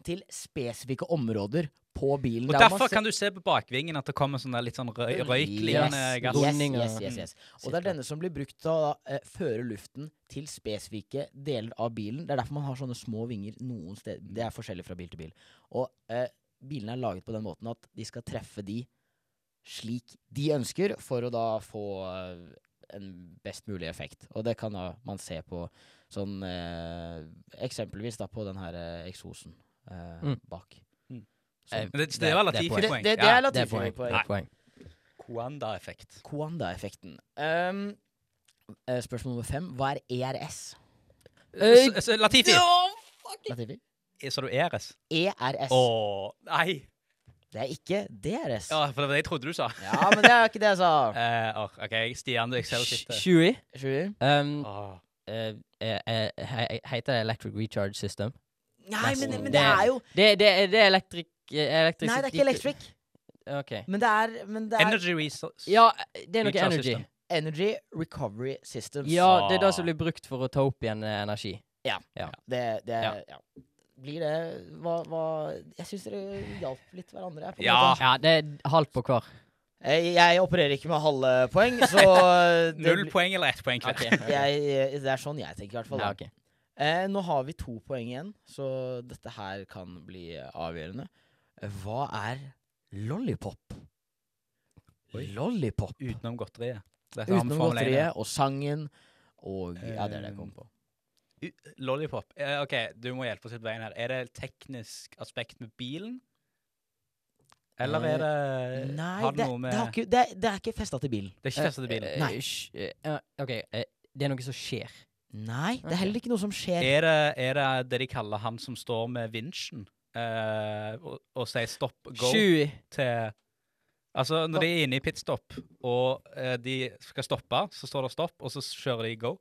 til spesifikke områder på bilen. og derfor kan du se på bakvingen at det kommer sånn der litt sånn røy, røyklignende yes, gass. yes, yes, yes. Og det er denne som blir brukt til å da, eh, føre luften til spesifikke deler av bilen. Det er derfor man har sånne små vinger noen steder. Det er forskjellig fra bil til bil. Og eh, bilene er laget på den måten at de skal treffe de slik de ønsker, for å da få eh, en best mulig effekt. Og det kan da man se på sånn eh, Eksempelvis da på den her eh, eksosen eh, Mm. bak. Sånn. Det, det det er Det, Latifi-poeng. det, det Det er Latifi poeng. poeng. Det er poeng. Kwanda-effekt. Koanda-effekten. Um, eh, spørsmål nummer fem. Hva er ERS? Uh, S- s- Latifi! Latifi? Sa du ERS? ERS. Å, nei! Det er ikke DRS. Ja, for det var det jeg trodde du sa. Ja, men det er ikke det jeg sa. Uh, åh, OK, Stian, jeg du sitter. Shui. Sjuer? Um, oh. uh, eh, eh, he- heter det Electric Recharge System? Nei, men, Nesten. men det er jo Det, det, det er electric, eh, electric Nei, det er ikke electric. Okay. Men det er, men det er Energy resource. Ja, det er noe energy. system. Energy Recovery Systems. Ja, det er det som blir brukt for å ta opp igjen eh, energi. Det, det Ja. ja. Blir det hva, hva Jeg syns dere hjalp litt hverandre. Ja. Ja, det er halvt på hver. Jeg, jeg opererer ikke med halve poeng, så Null poeng eller ett poeng? Okay. Ok, ok. jeg, Det er sånn jeg tenker, i hvert fall. Ja, okay. Eh, nå har vi to poeng igjen, så dette her kan bli eh, avgjørende. Eh, Hva er lollipop? Oi. Lollipop. Utenom godteriet. Utenom Formel 1 igjen. godteriet og sangen og Ja, det er det jeg kom på. Lollipop. Eh, OK, du må hjelpe oss litt veien her. Er det teknisk aspekt med bilen? Eller er det Eh, Nei, Har det det, noe med det, har ikke, det, det er ikke festa til bilen. Det er ikke festet til bilen. Eh, Nei. eh, OK, eh, det er noe som skjer. Nei, det er heller ikke noe som skjer. Er det, er det det de kaller han som står med vinsjen eh, og, og sier stopp, go Shui. til Altså, når de er inne i pitstop og eh, de skal stoppe, så står det stopp, og så kjører de go.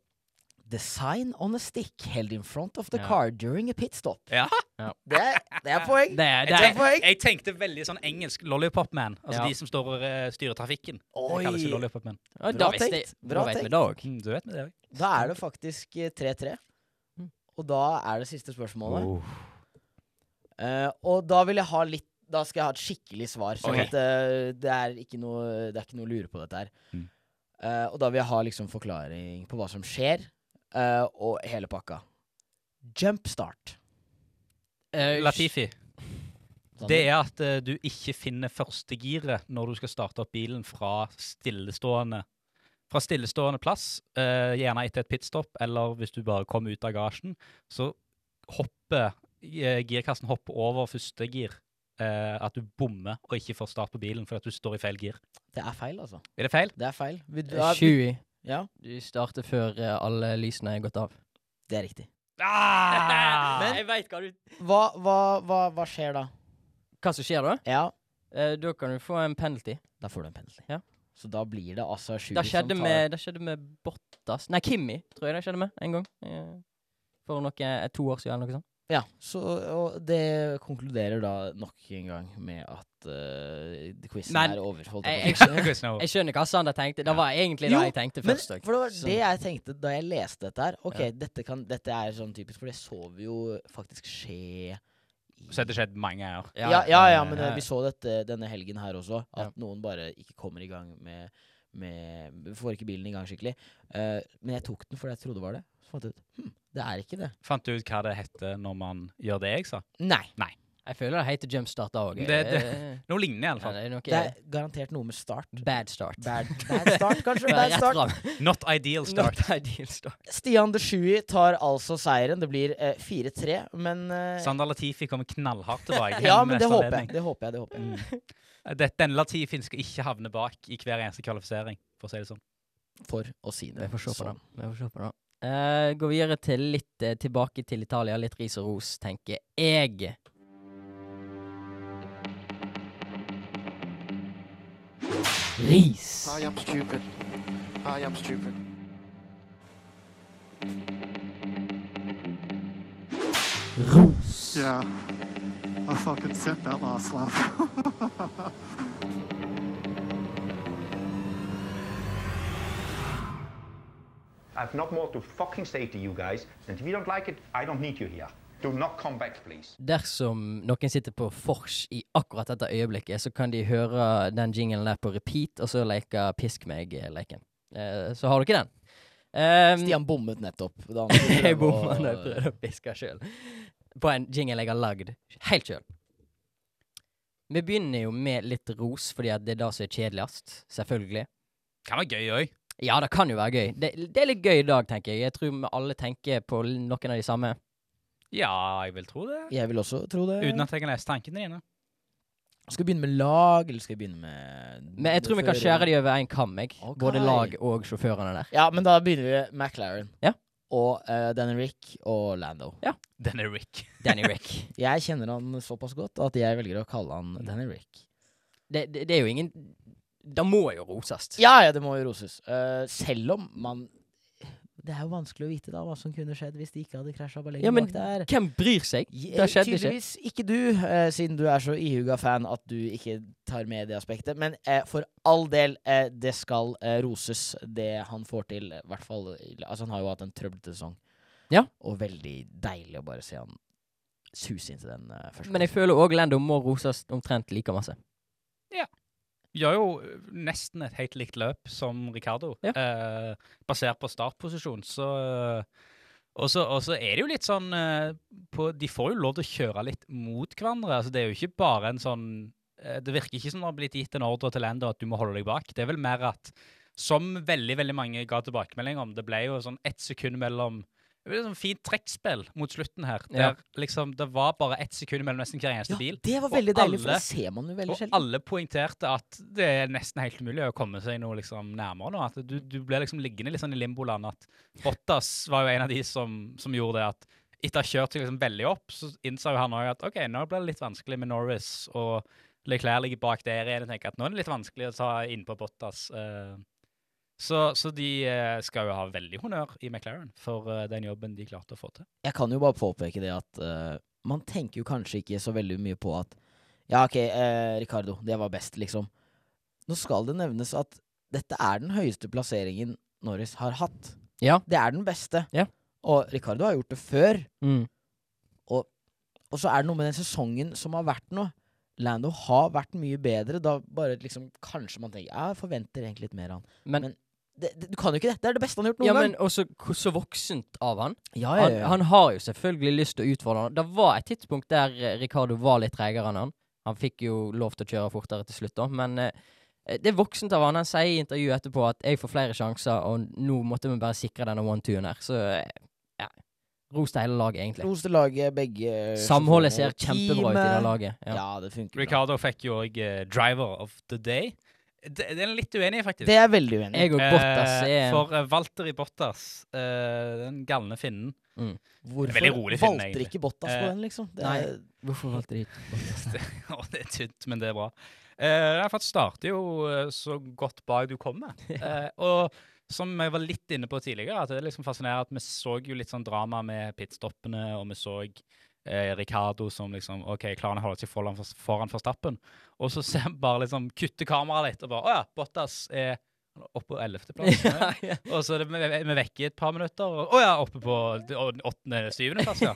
The sign on a stick held in front of the Ja. car during a pit stop. Ja. Det, er, det er poeng. Det er, det Jeg, er, poeng. jeg tenkte veldig sånn engelsk lollipop man. Altså Ja. de som står og eh, styrer trafikken. Oi. Det kalles jo lollipop man. Ja, Bra da visste jeg. tenkt, Da vet vi tenkt. det òg. Mm, du vet med det òg. Da er det faktisk eh, 3-3. Mm. Og da er det siste spørsmålet. Eh, og da vil jeg ha litt Da skal jeg ha et skikkelig svar. Sånn okay. at uh, det, er ikke noe, det er ikke noe å lure på dette her. Mm. Uh, og da vil jeg ha liksom forklaring på hva som skjer, eh, og hele pakka. Jumpstart. Eh, Latifi. Sånn. Det er at du ikke finner førstegiret når du skal starte opp bilen fra stillestående fra stillestående plass, uh, gjerne etter et pitstop, eller hvis du bare kommer ut av gasjen, så hopper girkassen hopper over første gir. eh, at du bommer og ikke får start på bilen fordi at du står i feil gir. Det er feil, altså. Er det feil? Det er feil. Vil du, eh, ja, ja, Du starter før eh, alle lysene er gått av. det er riktig. Ah! jeg veit hva du Hva, hva, hva, hva skjer da? Hva som skjer da? Ja, Eh, da kan du få en penalty. da får du en penalty. Ja. Så da blir det altså sju som tar med, det skjedde med Bottas Nei, Kimmi tror jeg det skjedde med en gang. Eh, For noe, eh, to år siden eller noe sånt. Ja, så, og det konkluderer da nok en gang med at uh, quizen Men, er over. jeg- jeg er over. Jeg skjønner hva Sander tenkte. Det var egentlig det jeg tenkte Men først for det var det jeg tenkte da jeg leste dette her. Ok, Ja. dette, kan, dette er sånn typisk, for det så vi jo faktisk skje i Så har det skjedd mange år. ja, ja, ja, men eh, vi så dette denne helgen her også. At Ja. noen bare ikke kommer i gang med, med Får ikke bilen i gang skikkelig. Uh, men jeg tok den fordi jeg trodde det var det. Så fant jeg ut hm, det er ikke det. Fant du ut hva det heter når man gjør det jeg sa? Nei. Jeg føler det heter jumpstart da òg. Det- det- Noe lignende, i alle Ja, fall. det er noe Det er garantert noe med start. bad start. Bad, bad start, kanskje? Bad start. Not ideal start. Not ideal start. Stian de Shui tar altså seieren. Det blir eh, 4-3, men eh, Sander Latifi kommer knallhardt tilbake. Ja, men det håper jeg. Det håper jeg. det håper jeg Mm. Det, denne Latifin skal ikke havne bak i hver eneste kvalifisering, for å si det sånn. For å si det Vi får se på det. sånn. Vi får se på det. Uh, går videre til litt uh, tilbake til Italia. Litt ris og ros, tenker jeg. Ris. I am stupid. I am stupid. Ros. Yeah. I fucking sent that last laugh. I have not more to fucking say to you guys. And if you don't like it, I don't need you here. Do not come back, please. Dersom noen sitter på vors i akkurat dette øyeblikket, så kan de høre den jinglen der på repeat, og så leke Pisk meg-leken. Eh, så har du ikke den. Um, Stian bommet nettopp. Jeg bomma da jeg prøvde å piske sjøl. På en jingle jeg har lagd helt sjøl. Vi begynner jo med litt ros, fordi at det er det som er kjedeligst. Selvfølgelig. Kan være gøy òg. Ja, det kan jo være gøy. Det, det er litt gøy i dag, tenker jeg. Jeg tror vi alle tenker på noen av de samme. Ja, jeg vil tro det. Jeg vil også tro det. Uten at jeg kan lese tankene dine. Skal vi begynne med lag, eller skal vi begynne med Men jeg tror vi kan skjære de over én kam, jeg. Okay. Både lag og sjåførene der. Ja, men da begynner vi med McLaren. Ja. Og uh, Danny Rick og Lando. Ja. Danny Rick. Danny Rick. Jeg kjenner han såpass godt at jeg velger å kalle han Danny Rick. Det, det, det er jo ingen Da må jo roses. Ja, ja, det må jo roses. Uh, selv om man Det er jo vanskelig å vite da hva som kunne skjedd hvis de ikke hadde krasja bare Ja, men bak der. hvem bryr seg? Det skjedde ikke. Tydeligvis ikke du, eh, siden du er så ihuga fan at du ikke tar med det aspektet. Men eh, for all del, eh, det skal eh, roses, det han får til. I hvert fall Altså, han har jo hatt en trøblete sesong. Ja. Og veldig deilig å bare se han suse inn til den uh, første. Men jeg føler òg Lando må roses omtrent like masse. Gjør jo nesten et helt likt løp som Ricardo, Ja. eh, basert på startposisjon. Så og så og så er det jo litt sånn ø, på, De får jo lov til å kjøre litt mot hverandre. altså Det er jo ikke bare en sånn eh, Det virker ikke som det har blitt gitt en ordre til Lando at du må holde deg bak. Det er vel mer at, som veldig veldig mange ga tilbakemelding om, det ble jo sånn ett sekund mellom det ble et sånn fint trekkspill mot slutten her. Der liksom det var bare ett sekund mellom nesten hver eneste ja, bil. det var veldig deilig, for det ser man jo veldig Og alle poengterte at det er nesten helt umulig å komme seg noe liksom nærmere nå. At du, du ble liksom liggende litt sånn i limboland. At Bottas var jo en av de som, som gjorde det at etter å ha kjørt seg liksom veldig opp, så innså jo han òg at OK, nå blir det litt vanskelig med Norris. Og Leclerc ligger bak der igjen og tenker at nå er det litt vanskelig å ta innpå Bottas. eh. Så, så de eh, skal jo ha veldig honnør i McLaren for eh, den jobben de klarte å få til. Jeg kan jo bare påpeke det at uh, man tenker jo kanskje ikke så veldig mye på at Ja, OK, eh, Ricardo, det var best, liksom. Nå skal det nevnes at dette er den høyeste plasseringen Norris har hatt. Ja. Det er den beste. Ja. Og Ricardo har gjort det før. Mm. Og så er det noe med den sesongen som har vært nå. Lando har vært mye bedre. Da bare liksom Kanskje man tenker Jeg forventer egentlig litt mer av han. Men, Men det, det, du kan jo ikke det. Det er det beste han har gjort noen ja, gang. men også så voksent av han. Ja, Han, han har jo selvfølgelig lyst til å utfordre han. Det var et tidspunkt der eh, Ricardo var litt tregere enn han. Han fikk jo lov til å kjøre fortere til slutt, da, men eh, det er voksent av han. Han sier i intervjuet etterpå at 'jeg får flere sjanser', og nå måtte vi bare sikre denne one-two-en her. Så eh, ja. Ros til hele laget, egentlig. Ros til laget, begge Samholdet ser kjempebra ut i det laget. Ja. Ja. det funker. Ricardo fikk jo òg eh, 'driver of the day'. Det, det er litt uenig faktisk. Det er veldig uenig. Jeg og Bottas Eh, er For Walter i Bottas, eh, den galne finnen Hvorfor veldig rolig film, valgte ikke Bottas på Eh, den, liksom? Det nei. er, Hvorfor valgte de Bottas? Å, det er tynt, men det er bra. Uh, for starter jo eh, så godt bak du kommer. Uh, og som jeg var litt inne på tidligere, at det er liksom fascinerende at vi så jo litt sånn drama med pitstoppene, og vi så eh, Ricardo som liksom OK, klarer han å holde seg foran, foran Forstappen? Og så ser han bare liksom kutte kameraet litt, og bare Å ja, Bottas er oppe på ellevteplass. ja. Og så er vi vi i et par minutter. Og, å ja, oppe på åttende-syvendeplass, ja.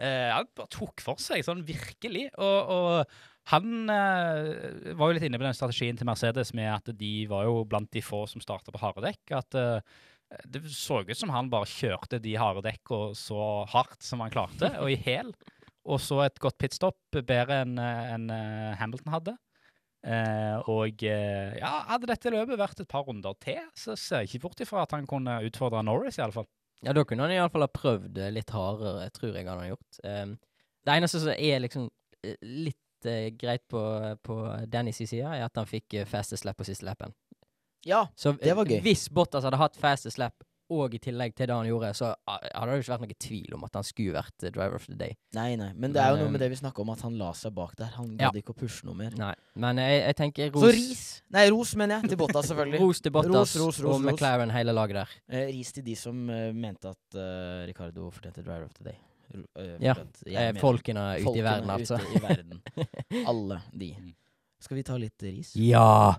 Eh, han bare tok for seg, sånn virkelig. Og, og Han eh, var jo litt inne på den strategien til Mercedes med at de var jo blant de få som starta på harde dekk. At eh, det så ut som han bare kjørte de harde dekka så hardt som han klarte, og i hæl. Og så et godt pitstop, bedre enn en eh, Hamilton hadde. Eh, og eh, ja, hadde dette løpet vært et par runder til, så ser jeg ikke bort ifra at han kunne utfordre Norris, iallfall. Ja, da kunne han iallfall ha prøvd litt hardere, tror jeg han har gjort. Um, det eneste som er liksom eh, litt eh, greit på, på Dannys side, er at han fikk uh, fastest lap på siste lappen. Ja, Så Det var eh, gøy. hvis Bottas hadde hatt fastest lap og i tillegg til det han gjorde, så ah, hadde det jo ikke vært noe tvil om at han skulle vært eh, driver of the day. nei, nei. Men det er jo Men, noe med det vi snakker om, at han la seg bak der. Han Ja. ikke å pushe noe mer. Nei, men jeg, jeg tenker ros, Så ris! Nei, ros, mener jeg. Til Bottas, selvfølgelig. ros til Bottas Ros, ros, ros, og ros. McLaren, hele laget der. Eh, ris til de som uh, mente at uh, Ricardo fortjente Driver of the Day. R uh, Ja, jeg Eh, folkene ute i verden, altså. Ute i verden. Alle de. Mm. Skal vi ta litt ris? Ja!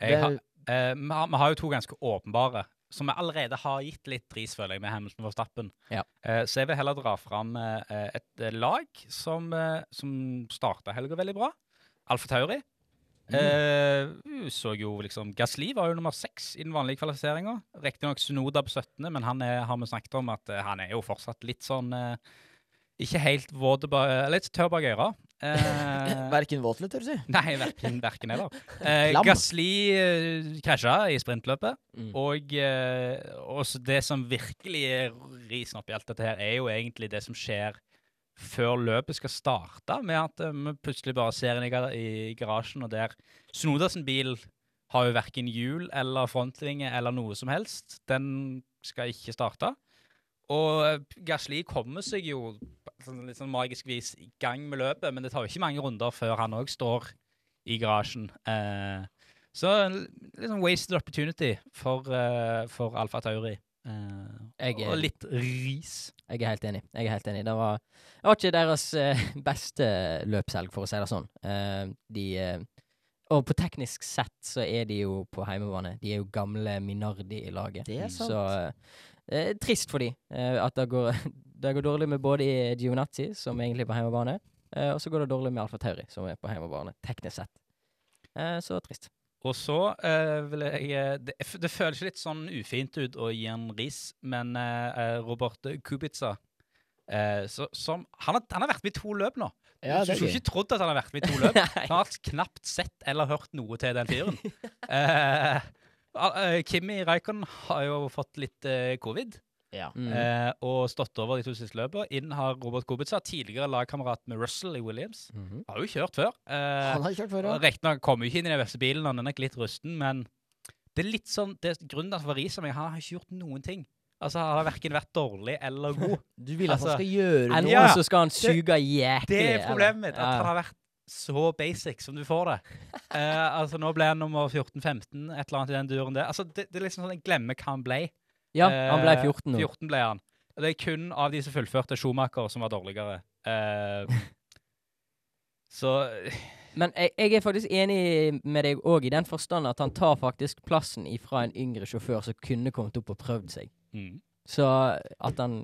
Jeg Det- har, eh, vi, har, vi har jo to ganske åpenbare, som vi allerede har gitt litt ris, føler jeg, med Hamilton for Stappen. Ja. Eh, så jeg vil heller dra fram eh, et eh, lag som, eh, som starta helga veldig bra. Alfa Tauri. Mm. Eh, så jo liksom Gasli var jo nummer seks i den vanlige kvalifiseringa. Riktignok Sunoda på 17., men han er, har vi snakket om at eh, han er jo fortsatt litt sånn eh, Ikke helt våt Litt tørr bak øra. Eh, Verken våt eller tørr, si. Nei, verken, verken heller. Uh, Gasli uh, krasja i sprintløpet. Mm. Og uh, det som virkelig er risen oppi alt dette her, er jo egentlig det som skjer før løpet skal starte, med at eh, vi plutselig bare ser inn i, gar i garasjen, og der Snodas bil har jo verken hjul eller frontvinge eller noe som helst. Den skal ikke starte. Og Gasli kommer seg jo sånn litt sånn magisk vis i gang med løpet, men det tar jo ikke mange runder før han òg står i garasjen. Eh, så litt sånn wasted opportunity for, eh, for Alfa Tauri. Eh, Jeg og litt ris. Jeg er helt enig. Jeg er helt enig. Det var, det var ikke deres eh, beste løpshelg, for å si det sånn. Eh, de eh, Og på teknisk sett så er de jo på heimebane. De er jo gamle Minardi i laget. Det er sant. Så eh, trist for de eh, at det går, det går dårlig med både i Giovinazzi, som egentlig er på hjemmebane, eh, og så går det dårlig med Alfa Tauri, som er på hjemmebane, teknisk sett. Eh, så trist. Og så eh, vil jeg eh, det, det føles litt sånn ufint ut å gi en ris, men Robert Kubica eh, så, som, han, har, han har vært med i to løp nå. Ja, du skulle ikke trodd at han har vært med i to løp. Han har knapt sett eller hørt noe til den fyren. Eh, Kimi Reikon har jo fått litt eh, covid. Ja. Mm. Eh, og stått over de to siste løpene. Inn har Robert Kubica, tidligere lagkamerat med Russell i Williams. Mhm. Har jo kjørt før. Eh, Han har kjørt før, ja. Riktignok kommer jo ikke inn i den beste bilen, han er nok litt rusten, men det er litt sånn det er Grunnen til at han var jeg har ikke gjort noen ting. Altså, Han har verken vært dårlig eller god. Du vil at Altså, han skal gjøre noe. Ja, så skal han suge jæklig. Det er problemet mitt, at Ja. han har vært så basic som du får det. Uh, altså, Nå ble han nummer 14-15, et eller annet i den duren der. Altså, det, det er liksom sånn Jeg glemmer hva han ble. Ja, han ble Eh, 14 nå. 14 ble han. Og Det er kun av de som fullførte Schumacher, som var dårligere. Uh, så Men jeg, jeg er faktisk enig med deg òg, i den forstand at han tar faktisk plassen ifra en yngre sjåfør som kunne kommet opp og prøvd seg. mm. Så at han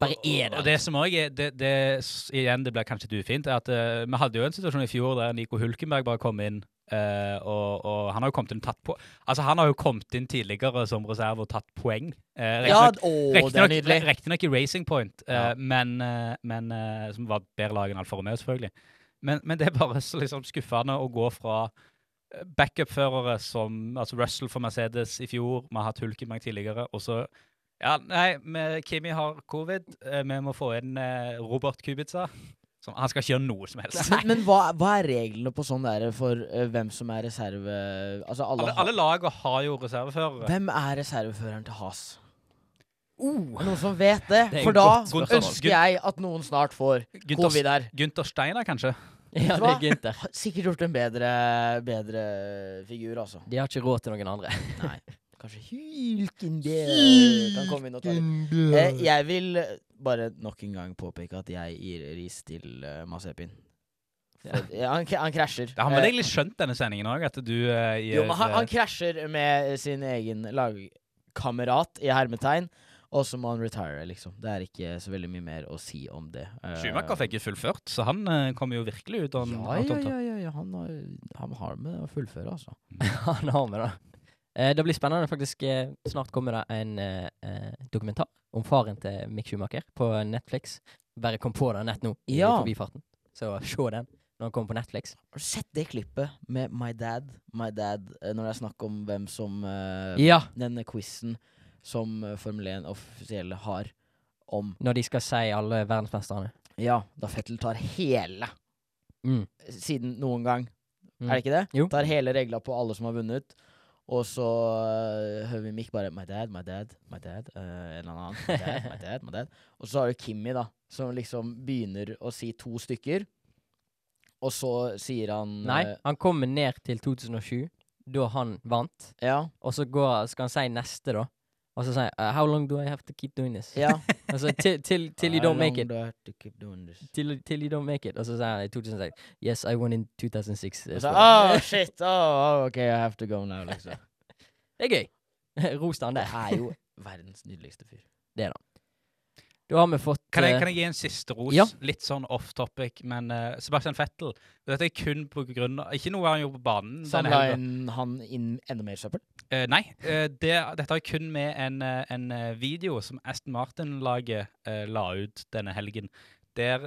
bare er der. Og det som også er det, det, Igjen, det blir kanskje litt ufint, er at uh, vi hadde jo en situasjon i fjor der Nico Hulkenberg bare kom inn. Uh, og, og han har jo kommet inn tatt på Altså Han har jo kommet inn tidligere som reserve og tatt poeng. Uh, Ja, å, det er Riktignok nydelig. riktignok i Racing Point, uh, Ja. men, uh, men som var bedre lag enn Alfa Romeo, selvfølgelig. Men, men det er bare så liksom skuffende å gå fra backup-førere som altså Russell for Mercedes i fjor, vi har hatt Hulkenberg tidligere, og så Ja, nei, vi- Kimi har covid. eh, vi må få inn eh, Robert Kubica. Som, han skal ikke gjøre noe som helst. Men, men hva, hva er reglene på sånn der for uh, hvem som er reserve... Altså alle, Alle, har- alle lag har jo reserveførere. Hvem er reserveføreren til Has? Uh, noen som vet det? Det For da godt ønsker jeg at noen snart får Gunther, covid her. Gunther Steiner, kanskje? Ja, det er Gunther. Sikkert gjort en bedre, bedre figur, altså. De har ikke råd til noen andre. Nei. Kanskje Hulkenberg kan komme inn og ta det. Eh, jeg vil eh, bare nok en gang påpeke at jeg gir ris til uh, Mazepin. For, ja, han, han krasjer. Det har Eh, egentlig skjønt denne sendingen òg, at du eh, gir men han, han eh, krasjer med sin egen lagkamerat, i hermetegn. Og så må han retire, liksom. Det er ikke så veldig mye mer å si om det. Uh, Schumacher fikk jo fullført, så han uh, kom jo virkelig ut Han, ja, ja, ja, ja, ja. Han, har, han har med å fullføre, altså. Han har med det. Eh, det blir spennende faktisk. Eh, snart kommer det en eh, dokumentar om faren til Mick Schumacher på Netflix. Bare kom på det nett nå, i Ja. forbifarten. Så se den når den kommer på Netflix. Har du sett det klippet med My Dad? My Dad, når det er snakk om hvem som Ja, Denne quizen som Formel 1 offisielle har om når de skal si alle verdensmesterne. Ja, da Fettel tar hele Mm. siden noen gang. Mm. Er det ikke det? Jo. Tar hele regla på alle som har vunnet. Og så øh, hører vi Mick bare My dad, my dad, my dad. Uh, eller annen. My dad, my dad, my dad. Og så har du Kimmy, da, som liksom begynner å si to stykker. Og så sier han Nei, uh, han kommer ned til 2007, da han vant. Ja. Og så går, skal han si neste, da. Og så sa jeg uh, How long do I have to keep doing this? ja. og så til, til, til you don't make it. How long do I have to keep doing this? Til, til you don't make it. Og så sa han i 2006 Yes, I won in 2006. Og så, oh, shit, oh, ok, I have to go now, liksom. Det er gøy. Ros til han Det der. er jo verdens nydeligste fyr. Da har vi fått Kan jeg, eh, kan jeg gi en siste ros? Ja. Litt sånn off topic, men uh, Sebastian Vettel Dette er kun på grunn av Ikke noe han gjorde på banen. Samla han inn enda mer søppel? Uh, nei, Uh, det, dette har kun med en, en video som Aston Martin-laget la ut denne helgen. Der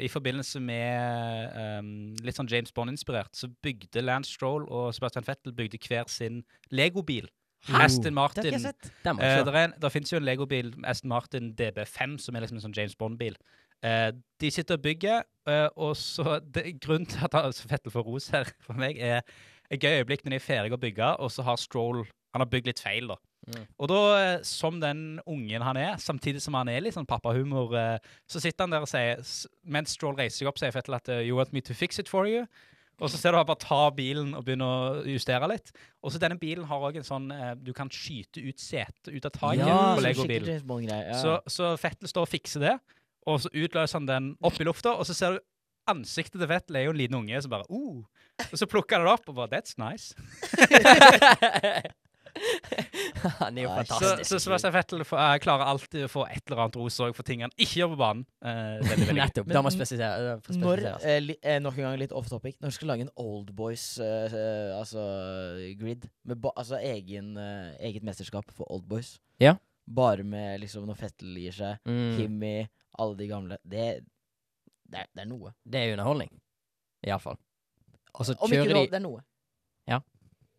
i forbindelse med eh, litt sånn James Bond-inspirert, så bygde Lance Stroll og Sebastian Vettel bygde hver sin legobil. Aston Det har ikke jeg sett. det, der finnes jo en legobil, Aston Martin DB5, som er liksom en sånn James Bond-bil. Uh, de sitter og bygger, uh, og så det, Grunnen til at altså, Fettel får ros her for meg, er et gøy øyeblikk når de er ferdige å bygge, og så har Stroll Han har bygd litt feil, da. Mm. Og da, eh, som den ungen han er, samtidig som han er litt sånn pappahumor, uh, så sitter han der og sier Mens Stroll reiser seg opp, sier Fettel at You want me to fix it for you? Og så ser du han bare ta bilen og begynne å justere litt. Og så denne bilen har òg en sånn eh, Du kan skyte ut setet ut av taket Ja, på Lego-bilen. Ja. Så, så Fettel står og fikser det, og så utløser han den opp i lufta, og så ser du ansiktet til Fettel er jo en liten unge som bare oh. Og så plukker han det opp og bare That's nice. han er jo fantastisk. Så, så Sebastian Fettel får- eh, klarer alltid å få et eller annet ros òg for ting han ikke gjør på banen. Eh, veldig, veldig. Nettopp. Da må spesifisere- Når, eh, eh, nok en gang litt off topic, når du skal lage en Old Boys eh, altså, grid, med ba, altså egen, eh, eget mesterskap for Oldboys Ja. Bare med liksom når Fettel gir seg, Mm. Kimmi, alle de gamle Det, det, er, det er noe. Det er underholdning. Iallfall. Og så kjører de det er noe.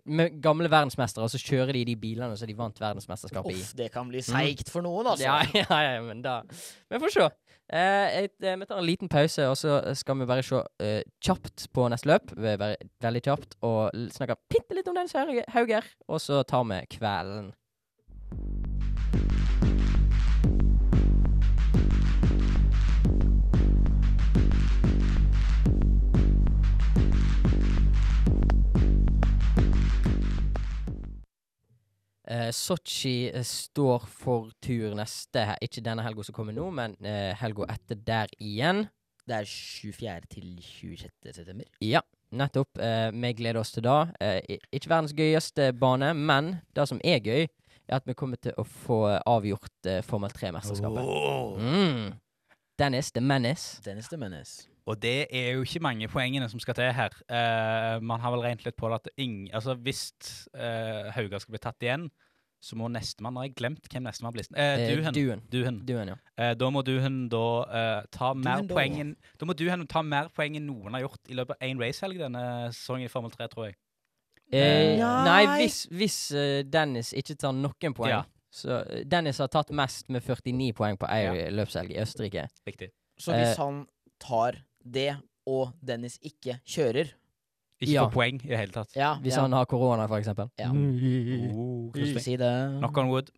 Med gamle verdensmestere, og så kjører de de bilene som de vant verdensmesterskapet i. Uff, det kan bli seigt for noen, altså. Ja, ja, ja, men da Vi får se. Eh, et, eh, vi tar en liten pause, og så skal vi bare se eh, kjapt på neste løp. Bare veldig kjapt og snakke bitte litt om den, Hauger. Og så tar vi kvelden. Eh, Sotsji eh, står for tur neste Ikke denne helga som kommer nå, men eh, helga etter der igjen. Det er 24. til 26. september. Ja, nettopp. Eh, vi gleder oss til det. Eh, ikke verdens gøyeste bane, men det som er gøy, er at vi kommer til å få avgjort eh, Formel 3-mesterskapet. Oh. Mm. Dennis the Menace. Dennis the Menace. Og det er jo ikke mange poengene som skal til her. Uh, man har vel regnet litt på det at ing, altså hvis uh, Hauga skal bli tatt igjen, så må nestemann Nå har jeg glemt hvem nestemann blir. Uh, Eh, Duhen. Duen. Duhen. Duen, ja. uh, da må Duhen da eh, ta mer Duhen poeng enn Da må Duhen ta mer poeng enn noen har gjort i løpet av én racehelg denne sesongen i Formel 3, tror jeg. Eh, Nei. nei, hvis, hvis eh, Dennis ikke tar noen poeng Ja. Så eh, Dennis har tatt mest med 49 poeng på ei Ja. løpshelg i Østerrike. Riktig. Så hvis Eh, han tar det, og Dennis ikke kjører Ikke Ja. får poeng i det hele tatt. Ja, Hvis ja. han har korona, for eksempel. Ja. Oh, Ikke si det. Knock on wood.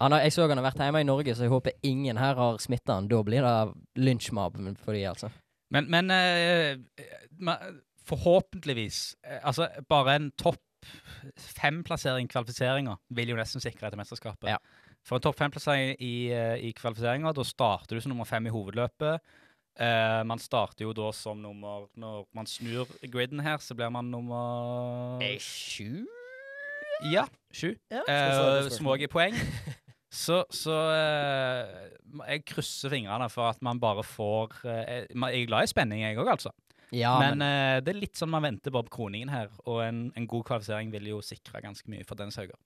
Han har, jeg så han har vært hjemme i Norge, så jeg håper ingen her har smitta han. Da blir det lynsjmobb for de, altså. Men, men eh, ma- forhåpentligvis eh, Altså, bare en topp fem-plassering i kvalifiseringa vil jo nesten sikre dette mesterskapet. Ja. For en topp fem-plassering i, eh, i kvalifiseringa, da starter du som nummer fem i hovedløpet. Eh, man starter jo da som nummer Når man snur griden her, så blir man nummer Sju? Ja, sju. Ja, uh, som òg er poeng. Så, så uh, jeg krysser fingrene for at man bare får eh, Jeg er glad i spenning, jeg òg, altså. Ja, men men, eh, det er litt sånn man venter bare på kroningen her, og en, en god kvalifisering vil jo sikre ganske mye for Dennis Hauger.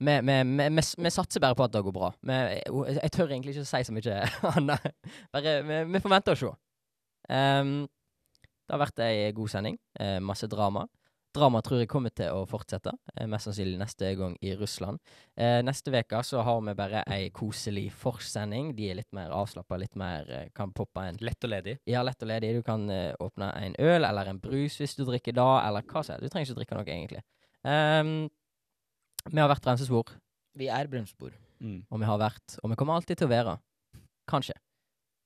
Vi, satser bare på at det går bra. Vi, jeg, jeg tør egentlig ikke si så mye annet. Bare vi, vi får vente og se. Um, det har vært ei god sending. eh, masse drama. Drama tror jeg kommer til å fortsette, eh, mest sannsynlig neste gang i Russland. Eh, neste uke så har vi bare ei koselig forsending. De er litt mer avslappa, litt mer eh, Kan poppe en Lett og ledig. Ja, lett og ledig. Du kan eh, åpne en øl eller en brus hvis du drikker da, eller hva som helst. Du trenger ikke drikke noe, egentlig. Ehm, vi har vært bremsespor, Vi er bremsespor. Mm. og vi har vært, og vi kommer alltid til å være. Kanskje.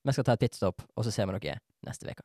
Vi skal ta et pitstop, og så ser vi dere neste uke.